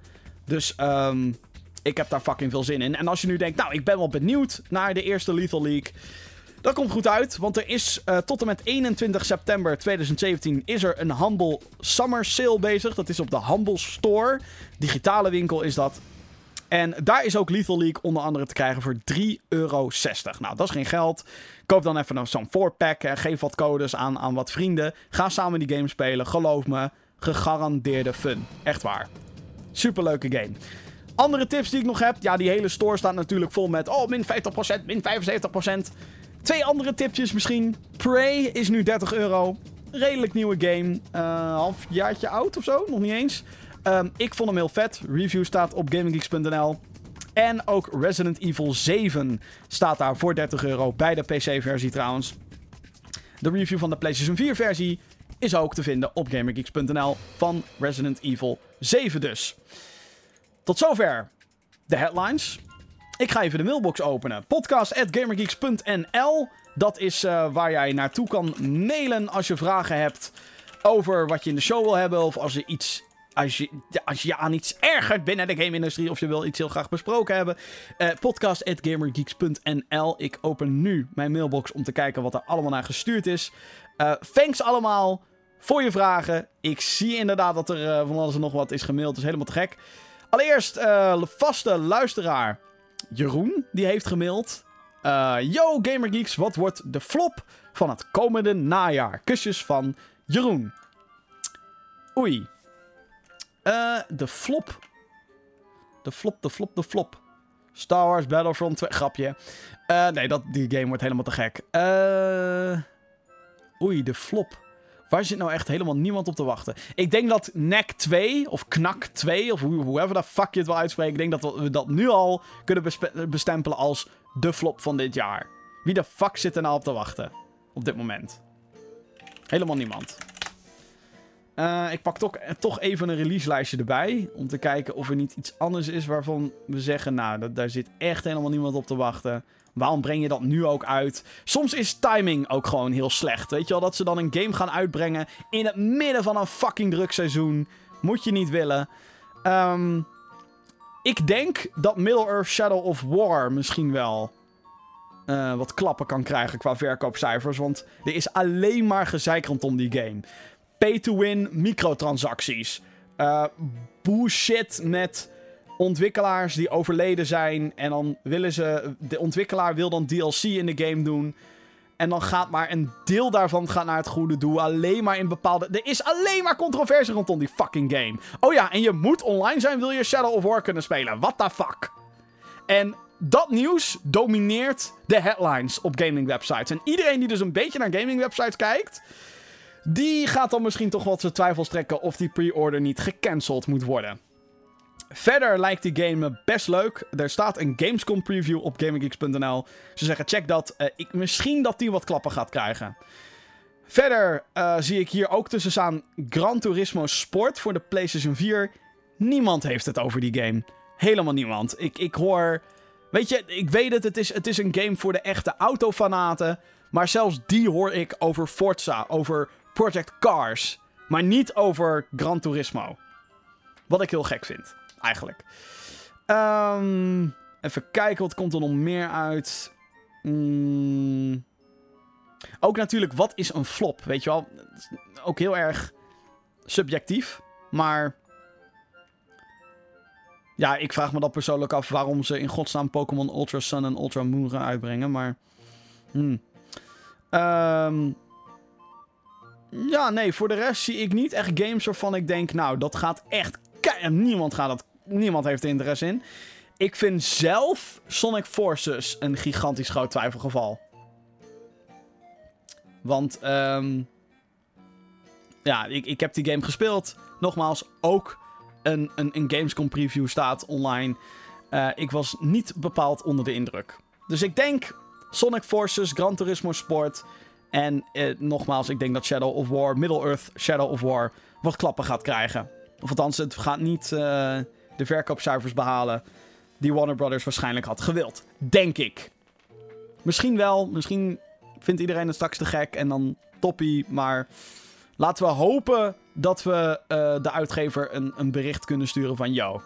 Dus um, ik heb daar fucking veel zin in. En als je nu denkt, nou, ik ben wel benieuwd naar de eerste Lethal League. Dat komt goed uit, want er is uh, tot en met 21 september 2017 is er een Humble Summer Sale bezig. Dat is op de Humble Store. Digitale winkel is dat. En daar is ook Lethal League onder andere te krijgen voor 3,60 euro. Nou, dat is geen geld. Koop dan even zo'n 4-pack. Geef wat codes aan, aan wat vrienden. Ga samen die game spelen. Geloof me, gegarandeerde fun. Echt waar. Superleuke game. Andere tips die ik nog heb. Ja, die hele store staat natuurlijk vol met... Oh, min 50%, min 75%. Twee andere tipjes misschien. Prey is nu 30 euro. Redelijk nieuwe game. Uh, half jaartje oud of zo. Nog niet eens. Um, ik vond hem heel vet. Review staat op GamingGeeks.nl. En ook Resident Evil 7 staat daar voor 30 euro. Bij de PC-versie trouwens. De review van de PlayStation 4-versie is ook te vinden op GamerGeeks.nl. Van Resident Evil 7 dus. Tot zover de headlines. Ik ga even de mailbox openen. Podcast.gamergeeks.nl Dat is uh, waar jij naartoe kan mailen als je vragen hebt over wat je in de show wil hebben. Of als je iets als je, als je aan iets ergert binnen de game-industrie of je wil iets heel graag besproken hebben. Uh, Podcast.gamergeeks.nl Ik open nu mijn mailbox om te kijken wat er allemaal naar gestuurd is. Uh, thanks allemaal voor je vragen. Ik zie inderdaad dat er van alles en nog wat is gemaild. Is helemaal te gek. Allereerst, uh, vaste luisteraar Jeroen, die heeft gemaild. Uh, Yo Gamergeeks, wat wordt de flop van het komende najaar? Kusjes van Jeroen. Oei. Uh, de flop. De flop, de flop, de flop. Star Wars Battlefront 2. Grapje. Nee, dat, die game wordt helemaal te gek. Oei, de flop. Waar zit nou echt helemaal niemand op te wachten? Ik denk dat NEC 2, of KNAK 2, of whoever the fuck je het wil uitspreken. Ik denk dat we dat nu al kunnen bestempelen als de flop van dit jaar. Wie de fuck zit er nou op te wachten? Op dit moment. Helemaal niemand. Uh, ik pak toch, toch even een release-lijstje erbij. Om te kijken of er niet iets anders is waarvan we zeggen... Nou, dat, daar zit echt helemaal niemand op te wachten. Waarom breng je dat nu ook uit? Soms is timing ook gewoon heel slecht. Weet je wel, dat ze dan een game gaan uitbrengen in het midden van een fucking druk seizoen. Moet je niet willen. Um, Ik denk dat Middle-earth Shadow of War misschien wel uh, wat klappen kan krijgen qua verkoopcijfers. Want er is alleen maar gezeik rondom die game. Pay-to-win microtransacties. Uh, bullshit met ontwikkelaars die overleden zijn. En dan willen ze. De ontwikkelaar wil dan DLC in de game doen. En dan gaat maar een deel daarvan gaat naar het goede doel. Alleen maar in bepaalde. Er is alleen maar controverse rondom die fucking game. Oh ja, en je moet online zijn, wil je Shadow of War kunnen spelen. What the fuck? En dat nieuws domineert de headlines op gaming websites. En iedereen die dus een beetje naar gaming websites kijkt. Die gaat dan misschien toch wat zijn twijfels trekken of die pre-order niet gecanceld moet worden. Verder lijkt die game best leuk. Er staat een Gamescom preview op GamingGeeks.nl. Ze zeggen check dat. Uh, ik, misschien dat die wat klappen gaat krijgen. Verder uh, zie ik hier ook tussen staan Gran Turismo Sport voor de PlayStation 4. Niemand heeft het over die game. Helemaal niemand. Ik, ik hoor... Weet je, ik weet het, het is, het is een game voor de echte autofanaten. Maar zelfs die hoor ik over Forza, over Project Cars. Maar niet over Gran Turismo. Wat ik heel gek vind eigenlijk. Um, even kijken, wat komt er nog meer uit? Mm. Ook natuurlijk, wat is een flop? Weet je wel? Ook heel erg subjectief. Maar. Ja, ik vraag me dat persoonlijk af waarom ze in godsnaam Pokémon Ultra Sun en Ultra Moon gaan uitbrengen. Maar. Hmm. Um, ja, nee, voor de rest zie ik niet echt games waarvan ik denk, nou, dat gaat echt. Niemand gaat dat niemand heeft er interesse in. Ik vind zelf Sonic Forces een gigantisch groot twijfelgeval. Want, um, ja, ik, ik heb die game gespeeld. Nogmaals, ook een, een, een Gamescom preview staat online. Uh, ik was niet bepaald onder de indruk. Dus ik denk Sonic Forces, Gran Turismo Sport. En uh, nogmaals, ik denk dat Shadow of War, Middle-earth Shadow of War, wat klappen gaat krijgen. Of althans, het gaat niet. Uh, de verkoopcijfers behalen die Warner Brothers waarschijnlijk had gewild. Denk ik. Misschien wel, misschien vindt iedereen het straks te gek en dan toppie, maar laten we hopen dat we uh, de uitgever een, een bericht kunnen sturen van yo,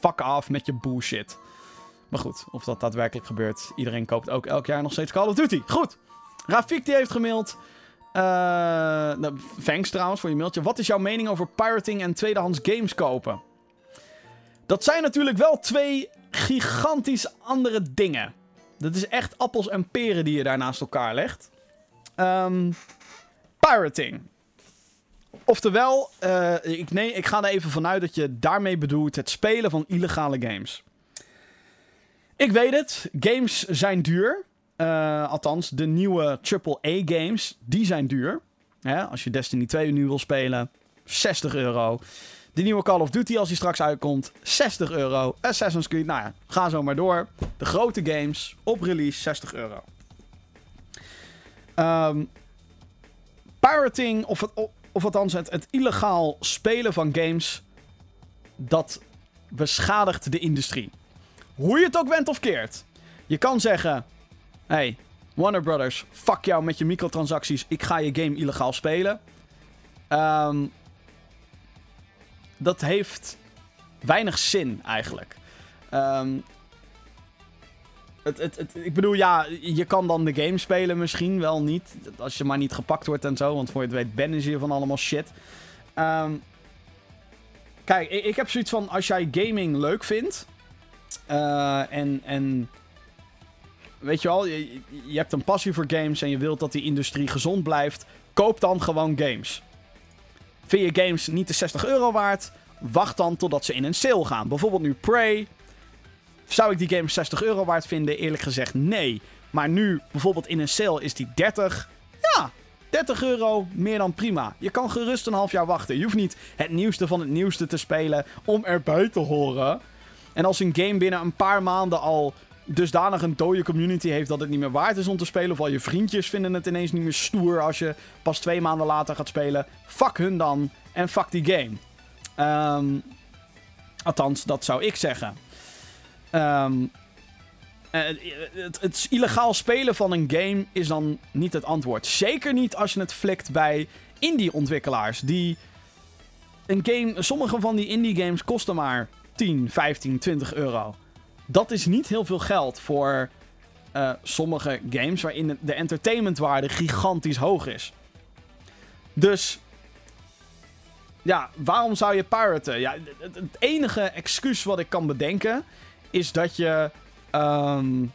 fuck af met je bullshit. Maar goed, of dat daadwerkelijk gebeurt, iedereen koopt ook elk jaar nog steeds Call of Duty. Goed, Rafik die heeft gemaild. Uh, nou, thanks trouwens voor je mailtje. Wat is jouw mening over pirating en tweedehands games kopen? Dat zijn natuurlijk wel twee gigantisch andere dingen. Dat is echt appels en peren die je daar naast elkaar legt. Um, pirating. Oftewel, uh, ik, nee, ik ga er even vanuit dat je daarmee bedoelt het spelen van illegale games. Ik weet het, games zijn duur. Uh, althans, de nieuwe AAA-games, die zijn duur. als je Destiny 2 nu wil spelen, 60 euro. De nieuwe Call of Duty, als die straks uitkomt, 60 euro. Assassin's Creed, nou ja, ga zo maar door. De grote games, op release, 60 euro. Um, pirating, of, het, of althans het, het illegaal spelen van games, dat beschadigt de industrie. Hoe je het ook went of keert. Je kan zeggen, hey, Warner Brothers, fuck jou met je microtransacties, ik ga je game illegaal spelen. Um, dat heeft weinig zin eigenlijk. Um, het, het, ik bedoel, ja, je kan dan de game spelen misschien wel niet. Als je maar niet gepakt wordt en zo. Want voor je het weet bannen ze je van allemaal shit. Um, kijk, ik, ik, heb zoiets van... Als jij gaming leuk vindt... Uh, en, en... Weet je wel, je, je hebt een passie voor games... en je wilt dat die industrie gezond blijft... Koop dan gewoon games. Vind je games niet de 60 euro waard? Wacht dan totdat ze in een sale gaan. Bijvoorbeeld nu Prey. Zou ik die game 60 euro waard vinden? Eerlijk gezegd nee. Maar nu bijvoorbeeld in een sale is die 30. Ja, 30 euro, meer dan prima. Je kan gerust een half jaar wachten. Je hoeft niet het nieuwste van het nieuwste te spelen om erbij te horen. En als een game binnen een paar maanden al dusdanig een dode community heeft dat het niet meer waard is om te spelen. Of al je vriendjes vinden het ineens niet meer stoer als je pas twee maanden later gaat spelen. Fuck hun dan en fuck die game. Um, althans, dat zou ik zeggen. Um, het, het, illegaal spelen van een game is dan niet het antwoord. Zeker niet als je het flikt bij indie-ontwikkelaars. Die een game, sommige van die indie games kosten maar 10, 15, 20 euro. Dat is niet heel veel geld voor uh, sommige games waarin de entertainmentwaarde gigantisch hoog is. Dus ja, waarom zou je piraten? Ja, het, enige excuus wat ik kan bedenken is dat je. Um,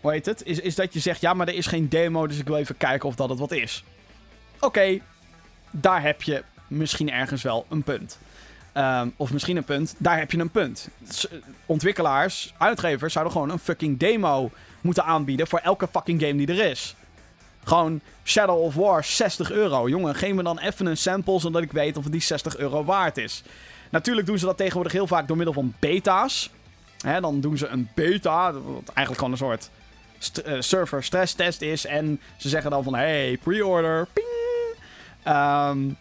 hoe heet het? Is, is dat je zegt: ja, maar er is geen demo, dus ik wil even kijken of dat het wat is. Oké, daar heb je misschien ergens wel een punt. Ehm, of misschien een punt, daar heb je een punt. Ontwikkelaars, uitgevers zouden gewoon een fucking demo moeten aanbieden voor elke fucking game die er is. Gewoon Shadow of War, 60 euro. Jongen, geef me dan even een sample zodat ik weet of het die 60 euro waard is. Natuurlijk doen ze dat tegenwoordig heel vaak door middel van beta's. Dan doen ze een beta, wat eigenlijk gewoon een soort uh, server stress test is. En ze zeggen dan van, hey, pre-order, ping. Um,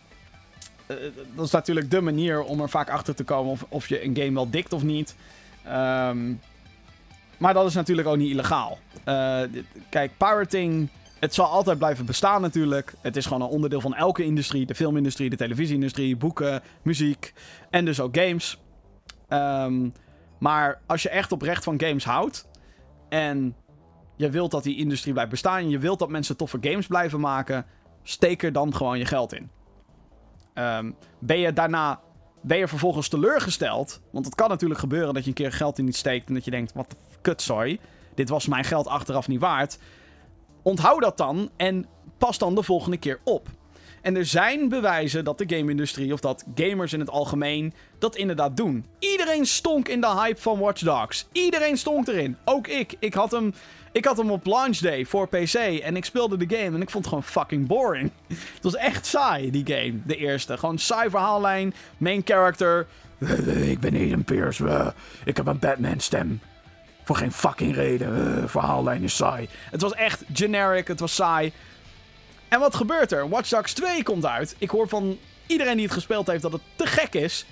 dat is natuurlijk de manier om er vaak achter te komen of, of je een game wel dikt of niet. Um, maar dat is natuurlijk ook niet illegaal. Uh, kijk, pirating het zal altijd blijven bestaan natuurlijk. Het is gewoon een onderdeel van elke industrie. De filmindustrie, de televisieindustrie, boeken, muziek en dus ook games. Um, maar als je echt oprecht van games houdt en je wilt dat die industrie blijft bestaan je wilt dat mensen toffe games blijven maken, steek er dan gewoon je geld in. Um, ben je daarna ben je vervolgens teleurgesteld? Want het kan natuurlijk gebeuren dat je een keer geld in niet steekt en dat je denkt: wat kut, sorry. Dit was mijn geld achteraf niet waard. Onthoud dat dan en pas dan de volgende keer op. En er zijn bewijzen dat de game-industrie of dat gamers in het algemeen dat inderdaad doen. Iedereen stonk in de hype van Watch Dogs. Iedereen stonk erin. Ook ik. Ik had hem, ik had hem op launch day voor PC en ik speelde de game en ik vond het gewoon fucking boring. Het was echt saai, die game. De eerste. Gewoon saai verhaallijn, main character. Ik ben Aiden Pierce. Ik heb een Batman stem. Voor geen fucking reden. Verhaallijn is saai. Het was echt generic. Het was saai. En wat gebeurt er? Watch Dogs 2 komt uit. Ik hoor van iedereen die het gespeeld heeft dat het te gek is.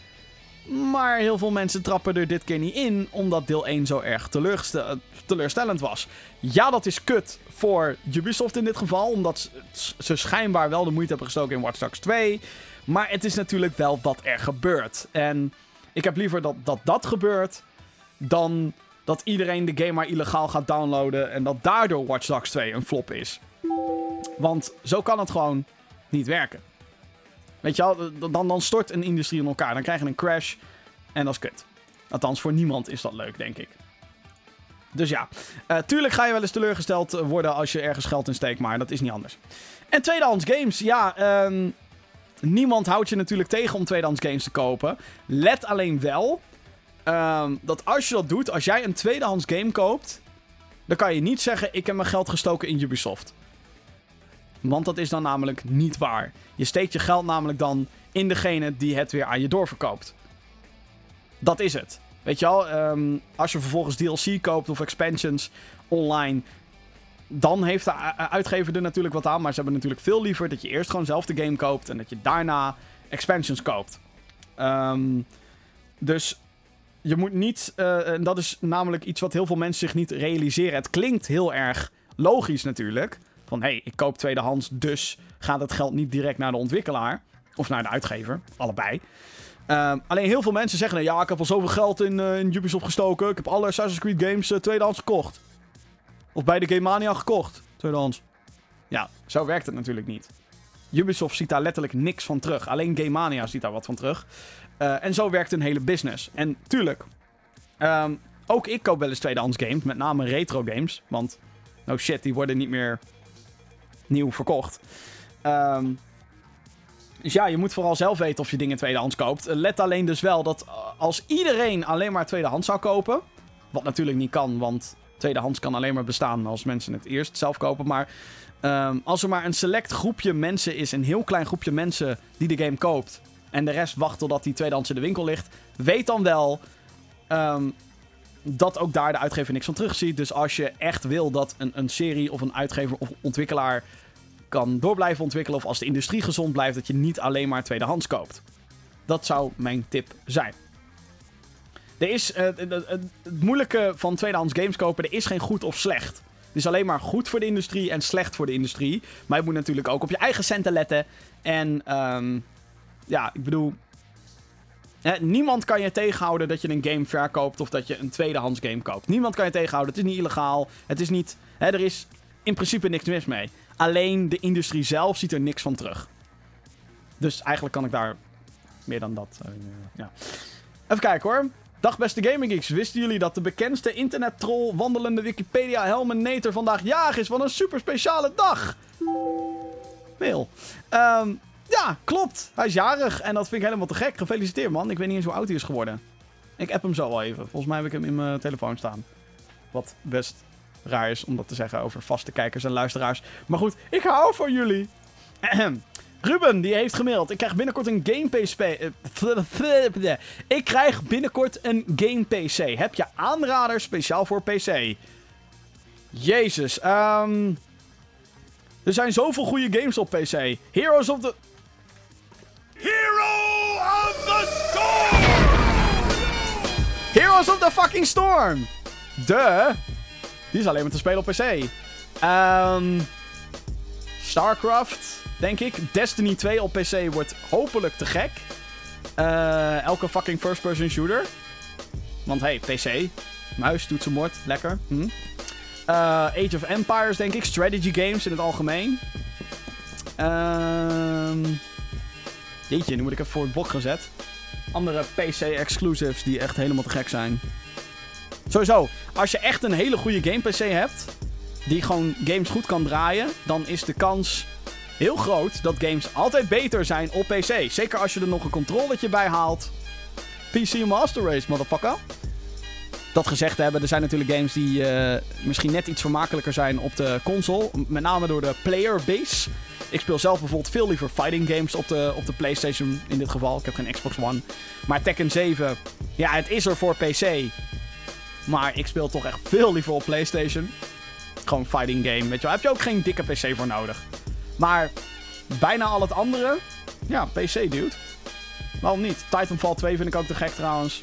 Maar heel veel mensen trappen er dit keer niet in, omdat deel 1 zo erg teleurstellend was. Ja, dat is kut voor Ubisoft in dit geval, omdat ze schijnbaar wel de moeite hebben gestoken in Watch Dogs 2. Maar het is natuurlijk wel wat er gebeurt. En ik heb liever dat dat, dat gebeurt dan dat iedereen de game maar illegaal gaat downloaden en dat daardoor Watch Dogs 2 een flop is. Want zo kan het gewoon niet werken. Weet je wel, dan, dan stort een industrie in elkaar. Dan krijg je een crash en dat is kut. Althans, voor niemand is dat leuk, denk ik. Dus ja, uh, tuurlijk ga je wel eens teleurgesteld worden als je ergens geld in steekt, maar dat is niet anders. En tweedehands games, ja, um, niemand houdt je natuurlijk tegen om tweedehands games te kopen. Let alleen wel Ehm, dat als je dat doet, als jij een tweedehands game koopt, dan kan je niet zeggen: Ik heb mijn geld gestoken in Ubisoft. Want dat is dan namelijk niet waar. Je steekt je geld namelijk dan in degene die het weer aan je doorverkoopt. Dat is het. Weet je wel, ehm, als je vervolgens DLC koopt of expansions online, dan heeft de uitgever er natuurlijk wat aan. Maar ze hebben natuurlijk veel liever dat je eerst gewoon zelf de game koopt en dat je daarna expansions koopt. Um, dus je moet niet, uh, en dat is namelijk iets wat heel veel mensen zich niet realiseren. Het klinkt heel erg logisch natuurlijk. Van hey, ik koop tweedehands, dus gaat het geld niet direct naar de ontwikkelaar. Of naar de uitgever, allebei. Uh, alleen heel veel mensen zeggen, ja, ik heb al zoveel geld in, uh, in Ubisoft gestoken. Ik heb alle Assassin's Creed games uh, tweedehands gekocht. Of bij de Game Mania gekocht, tweedehands. Ja, zo werkt het natuurlijk niet. Ubisoft ziet daar letterlijk niks van terug. Alleen Game Mania ziet daar wat van terug. Uh, en zo werkt een hele business. En tuurlijk, um, ook ik koop wel eens tweedehands games, met name retro games. Want, no shit, die worden niet meer nieuw verkocht. Um, dus ja, je moet vooral zelf weten of je dingen tweedehands koopt. Let alleen dus wel dat als iedereen alleen maar tweedehands zou kopen... Wat natuurlijk niet kan, want tweedehands kan alleen maar bestaan als mensen het eerst zelf kopen. Maar um, als er maar een select groepje mensen is, een heel klein groepje mensen die de game koopt en de rest wacht totdat die tweedehands in de winkel ligt, weet dan wel um, dat ook daar de uitgever niks van terugziet. Dus als je echt wil dat een, een serie of een uitgever of ontwikkelaar kan door blijven ontwikkelen, of als de industrie gezond blijft, dat je niet alleen maar tweedehands koopt. Dat zou mijn tip zijn. Er is, uh, het, moeilijke van tweedehands games kopen, er is geen goed of slecht. Het is alleen maar goed voor de industrie en slecht voor de industrie. Maar je moet natuurlijk ook op je eigen centen letten. En um, ja, ik bedoel. Niemand kan je tegenhouden dat je een game verkoopt of dat je een tweedehands game koopt. Niemand kan je tegenhouden. Het is niet illegaal. Het is niet. Er is in principe niks mis mee. Alleen de industrie zelf ziet er niks van terug. Dus eigenlijk kan ik daar meer dan dat. Uh, ja. Even kijken hoor. Dag beste Gaming Geeks. Wisten jullie dat de bekendste internet-troll wandelende Wikipedia Helmen Nater vandaag jarig is? Wat een super speciale dag! Mail. Um, ja, klopt. Hij is jarig en dat vind ik helemaal te gek. Gefeliciteerd man. Ik weet niet eens hoe oud hij is geworden. Ik app hem zo wel even. Volgens mij heb ik hem in mijn telefoon staan. Wat best raar is om dat te zeggen over vaste kijkers en luisteraars. Maar goed, ik hou van jullie. Ruben, die heeft gemaild. Ik krijg binnenkort een game PC. Eh, ik krijg binnenkort een game PC. Heb je aanrader speciaal voor PC? Jezus, um, er zijn zoveel goede games op PC. Heroes of the... Hero of the Storm! Heroes of the fucking Storm! De. Die is alleen maar te spelen op PC. Um, StarCraft denk ik. Destiny 2 op PC wordt hopelijk te gek. Uh, elke fucking first-person shooter. Want hey, PC. Muis, toetsenbord, lekker. Hm. Uh, Age of Empires, denk ik. Strategy games in het algemeen. Ehm... Jeetje, nu moet ik even voor het blok gezet. Andere PC-exclusives die echt helemaal te gek zijn. Sowieso, als je echt een hele goede game-PC hebt... die gewoon games goed kan draaien... dan is de kans heel groot dat games altijd beter zijn op PC. Zeker als je er nog een controletje bij haalt. PC Master Race, motherfucker. Dat gezegd hebben, er zijn natuurlijk games die uh, misschien net iets vermakelijker zijn op de console. Met name door de player base. Ik speel zelf bijvoorbeeld veel liever fighting games op de, op de PlayStation in dit geval. Ik heb geen Xbox One. Maar Tekken 7, ja, het is er voor PC. Maar ik speel toch echt veel liever op PlayStation. Gewoon fighting game, weet je wel. Heb je ook geen dikke PC voor nodig. Maar bijna al het andere, ja, PC, dude. Waarom niet? Titanfall 2 vind ik ook te gek trouwens.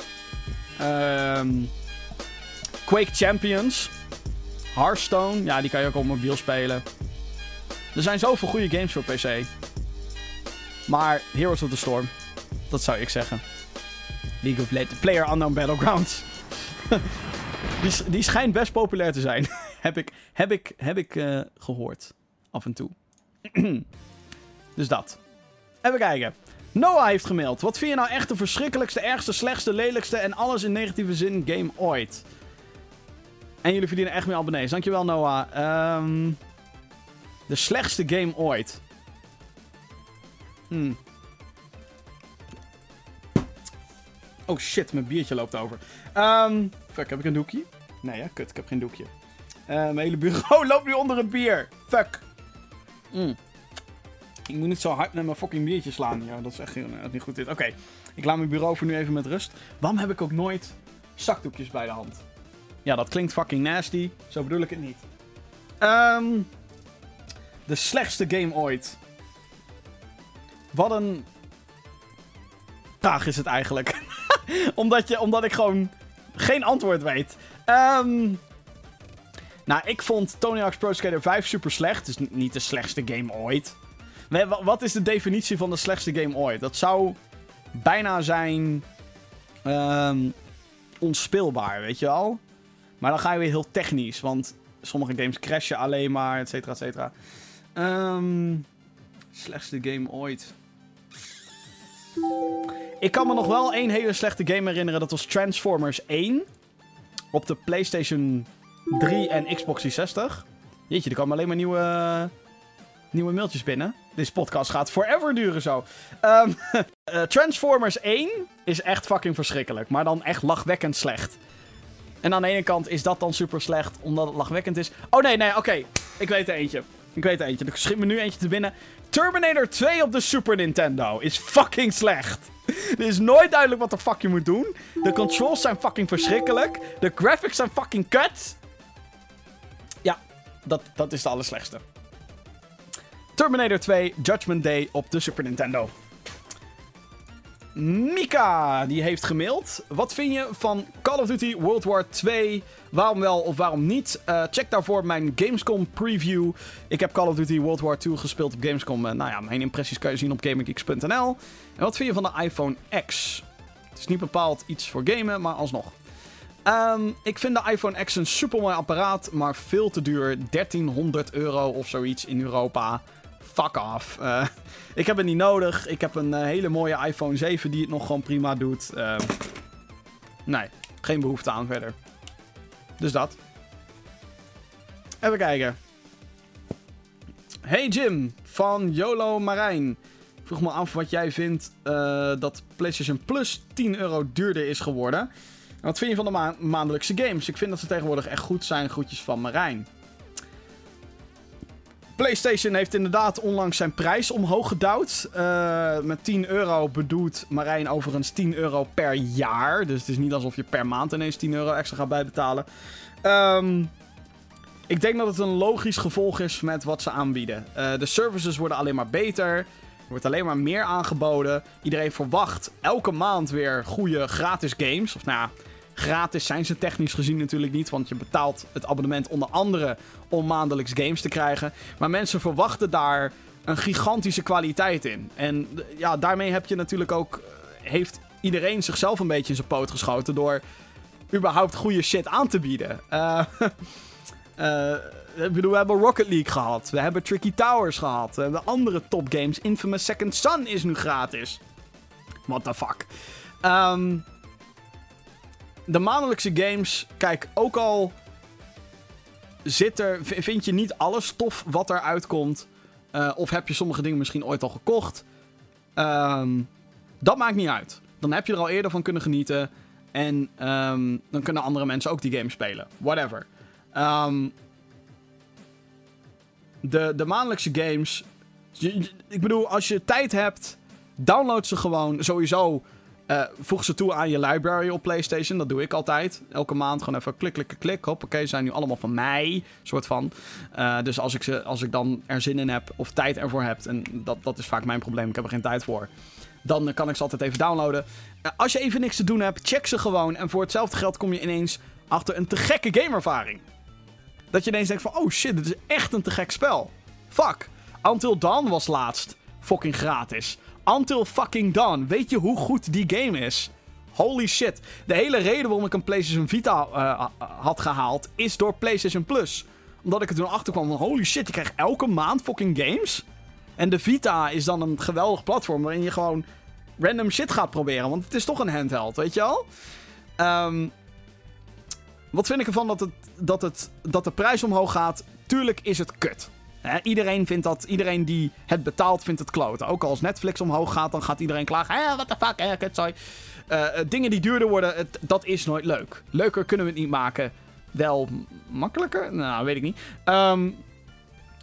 Um, Quake Champions. Hearthstone, ja, die kan je ook op mobiel spelen. Er zijn zoveel goede games voor PC. Maar Heroes of the Storm, dat zou ik zeggen. League of Legends, Player Unknown Battlegrounds. die, die schijnt best populair te zijn. heb ik, heb ik, heb ik uh, gehoord. Af en toe. dus dat. Even kijken. Noah heeft gemaild. Wat vind je nou echt de verschrikkelijkste, ergste, slechtste, lelijkste en alles in negatieve zin game ooit? En jullie verdienen echt meer abonnees. Dankjewel Noah. Um, de slechtste game ooit. Hmm. Oh shit, mijn biertje loopt over. Um, fuck, heb ik een doekje? Nee, hè? Kut, ik heb geen doekje. Uh, mijn hele bureau loopt nu onder een bier. Fuck. Mm. Ik moet niet zo hard naar mijn fucking biertje slaan. Ja, dat is echt heel, niet goed dit. Oké, ik laat mijn bureau voor nu even met rust. Waarom heb ik ook nooit zakdoekjes bij de hand? Ja, dat klinkt fucking nasty. Zo bedoel ik het niet. Um, de slechtste game ooit. Wat een vraag is het eigenlijk. omdat, je, omdat ik gewoon geen antwoord weet. Um, nou, ik vond Tony Hawk's Pro Skater 5 super slecht. Is niet de slechtste game ooit. Wat is de definitie van de slechtste game ooit? Dat zou bijna zijn... Um, onspeelbaar, weet je wel? Maar dan ga je weer heel technisch. Want sommige games crashen alleen maar, et cetera, et cetera. Um, slechtste game ooit. Ik kan me nog wel één hele slechte game herinneren. Dat was Transformers 1. Op de PlayStation 3 en Xbox 360. Jeetje, er komen alleen maar nieuwe, nieuwe mailtjes binnen. Deze podcast gaat forever duren zo. Um, Transformers 1 is echt fucking verschrikkelijk. Maar dan echt lachwekkend slecht. En aan de ene kant is dat dan super slecht omdat het lachwekkend is. Oh nee, nee, oké. Ik weet er eentje. Ik weet er eentje. Er schiet me nu eentje te binnen. Terminator 2 op de Super Nintendo is fucking slecht. Het is nooit duidelijk wat de fuck je moet doen. De controls zijn fucking verschrikkelijk. De graphics zijn fucking kut. Ja, dat, dat is de allerslechtste. Terminator 2 Judgment Day op de Super Nintendo. Mika, die heeft gemaild. Wat vind je van Call of Duty World War 2? Waarom wel of waarom niet? Uh, check daarvoor mijn Gamescom preview. Ik heb Call of Duty World War 2 gespeeld op Gamescom. Uh, nou ja, mijn impressies kan je zien op GamingGeeks.nl. En wat vind je van de iPhone X? Het is niet bepaald iets voor gamen, maar alsnog. Ehm, ik vind de iPhone X een supermooi apparaat, maar veel te duur. 1300 euro of zoiets in Europa. Fuck off. Uh, ik heb het niet nodig. Ik heb een uh, hele mooie iPhone 7 die het nog gewoon prima doet. Uh, nee, geen behoefte aan verder. Dus dat. Even kijken. Hey Jim, van YOLO Marijn. Vroeg me af wat jij vindt dat PlayStation Plus 10 euro duurder is geworden wat vind je van de ma maandelijkse games? Ik vind dat ze tegenwoordig echt goed zijn. Groetjes van Marijn. PlayStation heeft inderdaad onlangs zijn prijs omhoog gedouwd. Uh, met 10 euro bedoelt Marijn overigens 10 euro per jaar. Dus het is niet alsof je per maand ineens 10 euro extra gaat bijbetalen. Um, ik denk dat het een logisch gevolg is met wat ze aanbieden. Uh, de services worden alleen maar beter. Er wordt alleen maar meer aangeboden. Iedereen verwacht elke maand weer goede gratis games. Of nou ja, Gratis zijn ze technisch gezien natuurlijk niet, want je betaalt het abonnement onder andere om maandelijks games te krijgen. Maar mensen verwachten daar een gigantische kwaliteit in. En ja, daarmee heb je natuurlijk ook. Eh, heeft iedereen zichzelf een beetje in zijn poot geschoten door überhaupt goede shit aan te bieden. Uh, bedoel, we hebben Rocket League gehad. We hebben Tricky Towers gehad. We hebben andere topgames. Infamous Second Son is nu gratis. What the fuck. Um, de maandelijkse games, kijk, ook al zit er, vind je niet alles tof wat er uitkomt. Uh, of heb je sommige dingen misschien ooit al gekocht. Um, dat maakt niet uit. Dan heb je er al eerder van kunnen genieten. En um, dan kunnen andere mensen ook die game spelen. Whatever. Um, de, de maandelijkse games. Ik bedoel, als je tijd hebt, download ze gewoon sowieso uh, voeg ze toe aan je library op PlayStation. Dat doe ik altijd. Elke maand gewoon even klik, klik, klik. Hoppakee, ze zijn nu allemaal van mij. Soort van. Uh, dus als ik, ze, als ik dan er zin in heb of tijd ervoor heb. En dat, dat is vaak mijn probleem. Ik heb er geen tijd voor. Dan kan ik ze altijd even downloaden. Uh, als je even niks te doen hebt, check ze gewoon. En voor hetzelfde geld kom je ineens achter een te gekke gameervaring. Dat je ineens denkt van, oh shit, dit is echt een te gek spel. Fuck. Until Dawn was laatst fucking gratis. Until fucking Dawn. Weet je hoe goed die game is? Holy shit. De hele reden waarom ik een PlayStation Vita uh, had gehaald is door PlayStation Plus. Omdat ik er toen achter kwam van holy shit, je krijgt elke maand fucking games. En de Vita is dan een geweldig platform waarin je gewoon random shit gaat proberen. Want het is toch een handheld, weet je al? Um, wat vind ik ervan dat, het, dat, het, dat de prijs omhoog gaat? Tuurlijk is het kut iedereen vindt dat, iedereen die het betaalt, vindt het kloten. Ook als Netflix omhoog gaat, dan gaat iedereen klagen. Hé, what the fuck, eh, kut, uh, dingen die duurder worden, dat is nooit leuk. Leuker kunnen we het niet maken. Wel makkelijker? Nou, weet ik niet. Um,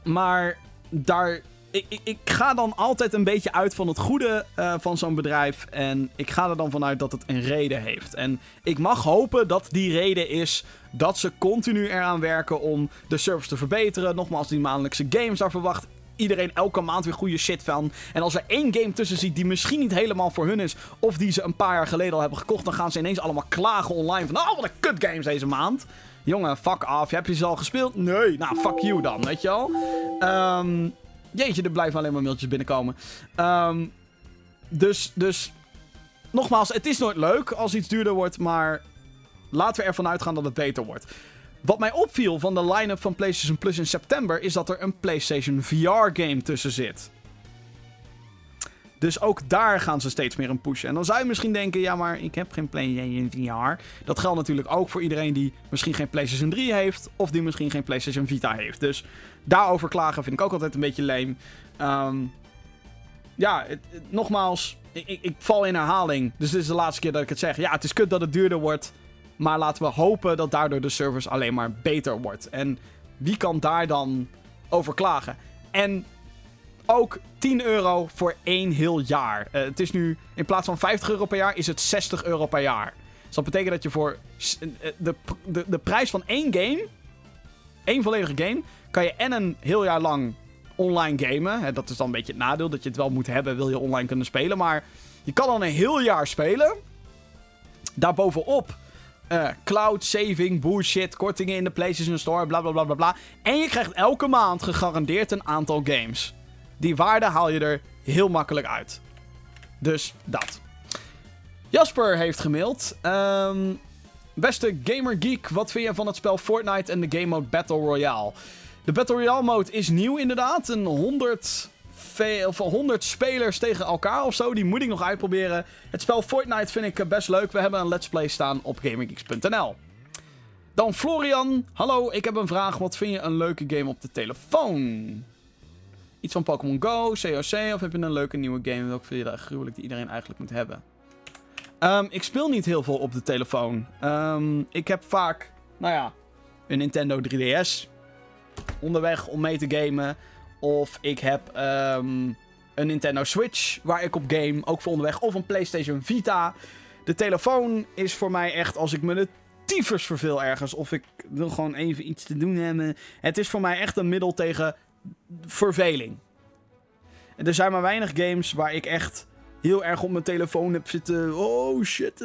maar daar ik, ik, ik, ga dan altijd een beetje uit van het goede uh, van zo'n bedrijf. En ik ga er dan vanuit dat het een reden heeft. En ik mag hopen dat die reden is dat ze continu eraan werken om de service te verbeteren. Nogmaals, die maandelijkse games, daar verwacht iedereen elke maand weer goede shit van. En als er één game tussen ziet die misschien niet helemaal voor hun is, of die ze een paar jaar geleden al hebben gekocht, dan gaan ze ineens allemaal klagen online van, oh wat een kut games deze maand. Jongen, fuck off. Heb je ze al gespeeld? Nee. Nou, fuck you dan, weet je wel. Ehm... Jeetje, er blijven alleen maar mailtjes binnenkomen. Um, dus, dus, nogmaals, het is nooit leuk als iets duurder wordt, maar laten we ervan uitgaan dat het beter wordt. Wat mij opviel van de line-up van PlayStation Plus in september is dat er een PlayStation VR-game tussen zit. Dus ook daar gaan ze steeds meer een pushen. En dan zou je misschien denken, ja, maar ik heb geen PlayStation VR. Dat geldt natuurlijk ook voor iedereen die misschien geen PlayStation 3 heeft. Of die misschien geen PlayStation Vita heeft. Dus daarover klagen vind ik ook altijd een beetje leem. Ja, nogmaals, ik, ik, ik, val in herhaling. Dus dit is de laatste keer dat ik het zeg. Ja, het is kut dat het duurder wordt. Maar laten we hopen dat daardoor de service alleen maar beter wordt. En wie kan daar dan over klagen? En ook 10 euro voor één heel jaar. Uh, het is nu, in plaats van 50 euro per jaar, is het 60 euro per jaar. Dus dat betekent dat je voor eh, de, de, de prijs van één game, één volledige game, kan je en een heel jaar lang online gamen. Dat is dan een beetje het nadeel, dat je het wel moet hebben, wil je online kunnen spelen. Maar je kan dan een heel jaar spelen. Daarbovenop uh, cloud saving, bullshit, kortingen in de PlayStation Store, bla bla bla bla bla. En je krijgt elke maand gegarandeerd een aantal games. Die waarde haal je er heel makkelijk uit. Dus dat. Jasper heeft gemaild. Ehm, beste Gamer Geek, wat vind je van het spel Fortnite en de game mode Battle Royale? De Battle Royale mode is nieuw inderdaad. Een 100, of 100 spelers tegen elkaar of zo. Die moet ik nog uitproberen. Het spel Fortnite vind ik best leuk. We hebben een let's play staan op gamergeeks.nl. Dan Florian. Hallo, ik heb een vraag. Wat vind je een leuke game op de telefoon? Iets van Pokémon Go, COC of heb je een leuke nieuwe game? Welke vind je gruwelijk die iedereen eigenlijk moet hebben? Um, ik speel niet heel veel op de telefoon. Um, ik heb vaak, nou ja, een Nintendo 3DS onderweg om mee te gamen. Of ik heb um, een Nintendo Switch waar ik op game, ook voor onderweg. Of een PlayStation Vita. De telefoon is voor mij echt als ik me de tyfus verveel ergens. Of ik wil gewoon even iets te doen hebben. Het is voor mij echt een middel tegen verveling. Er zijn maar weinig games waar ik echt heel erg op mijn telefoon heb zitten. Oh shit.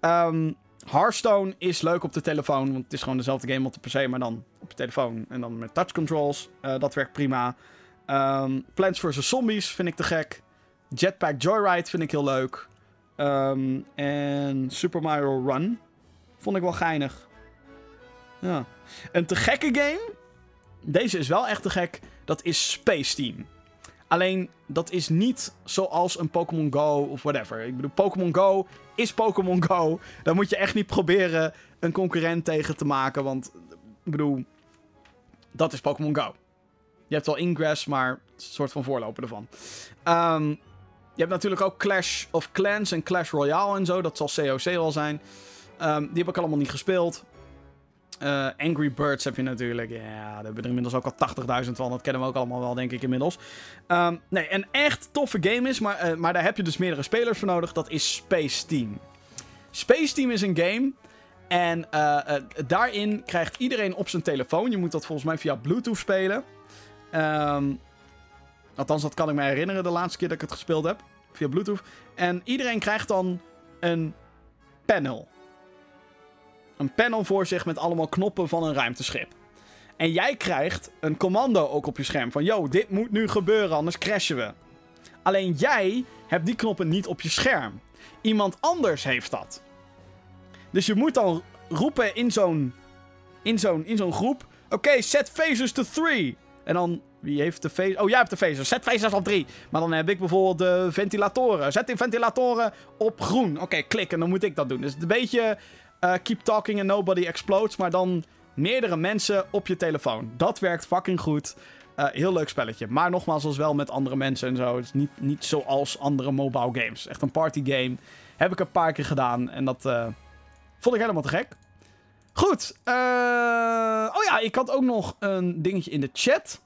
Uh. Hearthstone is leuk op de telefoon. Want het is gewoon dezelfde game op de PC, maar dan op je telefoon. En dan met touch controls. Uh, dat werkt prima. Um, Plants vs. Zombies vind ik te gek. Jetpack Joyride vind ik heel leuk. Um, en Super Mario Run vond ik wel geinig. Ja. Een te gekke game. Deze is wel echt te gek. Dat is Space Team. Alleen, dat is niet zoals een Pokémon Go of whatever. Ik bedoel, Pokémon Go is Pokémon Go. Daar moet je echt niet proberen een concurrent tegen te maken. Want, ik bedoel, dat is Pokémon Go. Je hebt wel Ingress, maar het is een soort van voorloper ervan. Um, je hebt natuurlijk ook Clash of Clans en Clash Royale en zo. Dat zal COC wel zijn. Um, die heb ik allemaal niet gespeeld. Uh, Angry Birds heb je natuurlijk. Ja, daar hebben er inmiddels ook al 80.000 van. Dat kennen we ook allemaal wel, denk ik, inmiddels. Um, nee, een echt toffe game is, maar, uh, maar daar heb je dus meerdere spelers voor nodig. Dat is Space Team. Space Team is een game. En uh, daarin krijgt iedereen op zijn telefoon. Je moet dat volgens mij via Bluetooth spelen. Um, althans, dat kan ik me herinneren de laatste keer dat ik het gespeeld heb. Via Bluetooth. En iedereen krijgt dan een panel een panel voor zich met allemaal knoppen van een ruimteschip. En jij krijgt een commando ook op je scherm van, yo, dit moet nu gebeuren, anders crashen we. Alleen jij hebt die knoppen niet op je scherm. Iemand anders heeft dat. Dus je moet dan roepen in zo'n in zo'n in zo'n groep, oké, set phasers to 3. En dan wie heeft de phasers? Oh, jij hebt de phasers. Zet phasers op 3. Maar dan heb ik bijvoorbeeld de ventilatoren. Zet die ventilatoren op groen. Oké, klik en dan moet ik dat doen. Dus een beetje uh, keep talking and nobody explodes. Maar dan meerdere mensen op je telefoon. Dat werkt fucking goed. Uh, heel leuk spelletje. Maar nogmaals, als wel met andere mensen en zo. Het is niet, niet zoals andere mobile games. Echt een party game. Heb ik een paar keer gedaan. En dat uh, vond ik helemaal te gek. Goed. oh ja, ik had ook nog een dingetje in de chat.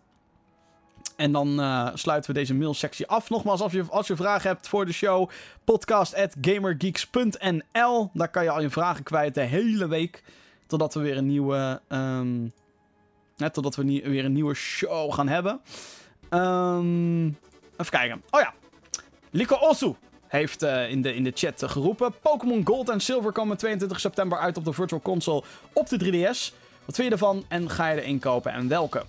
En dan uh, sluiten we deze mailsectie af. Nogmaals, als je, als je vragen hebt voor de show, podcast.gamergeeks.nl. Daar kan je al je vragen kwijt de hele week. Totdat we weer een nieuwe, net totdat we weer een nieuwe show gaan hebben. Um, even kijken. Oh ja. Liko Osu heeft uh, in, de, in de chat geroepen. Pokémon Gold en Silver komen 22 september uit op de Virtual Console op de 3DS. Wat vind je ervan en ga je er een kopen en welke?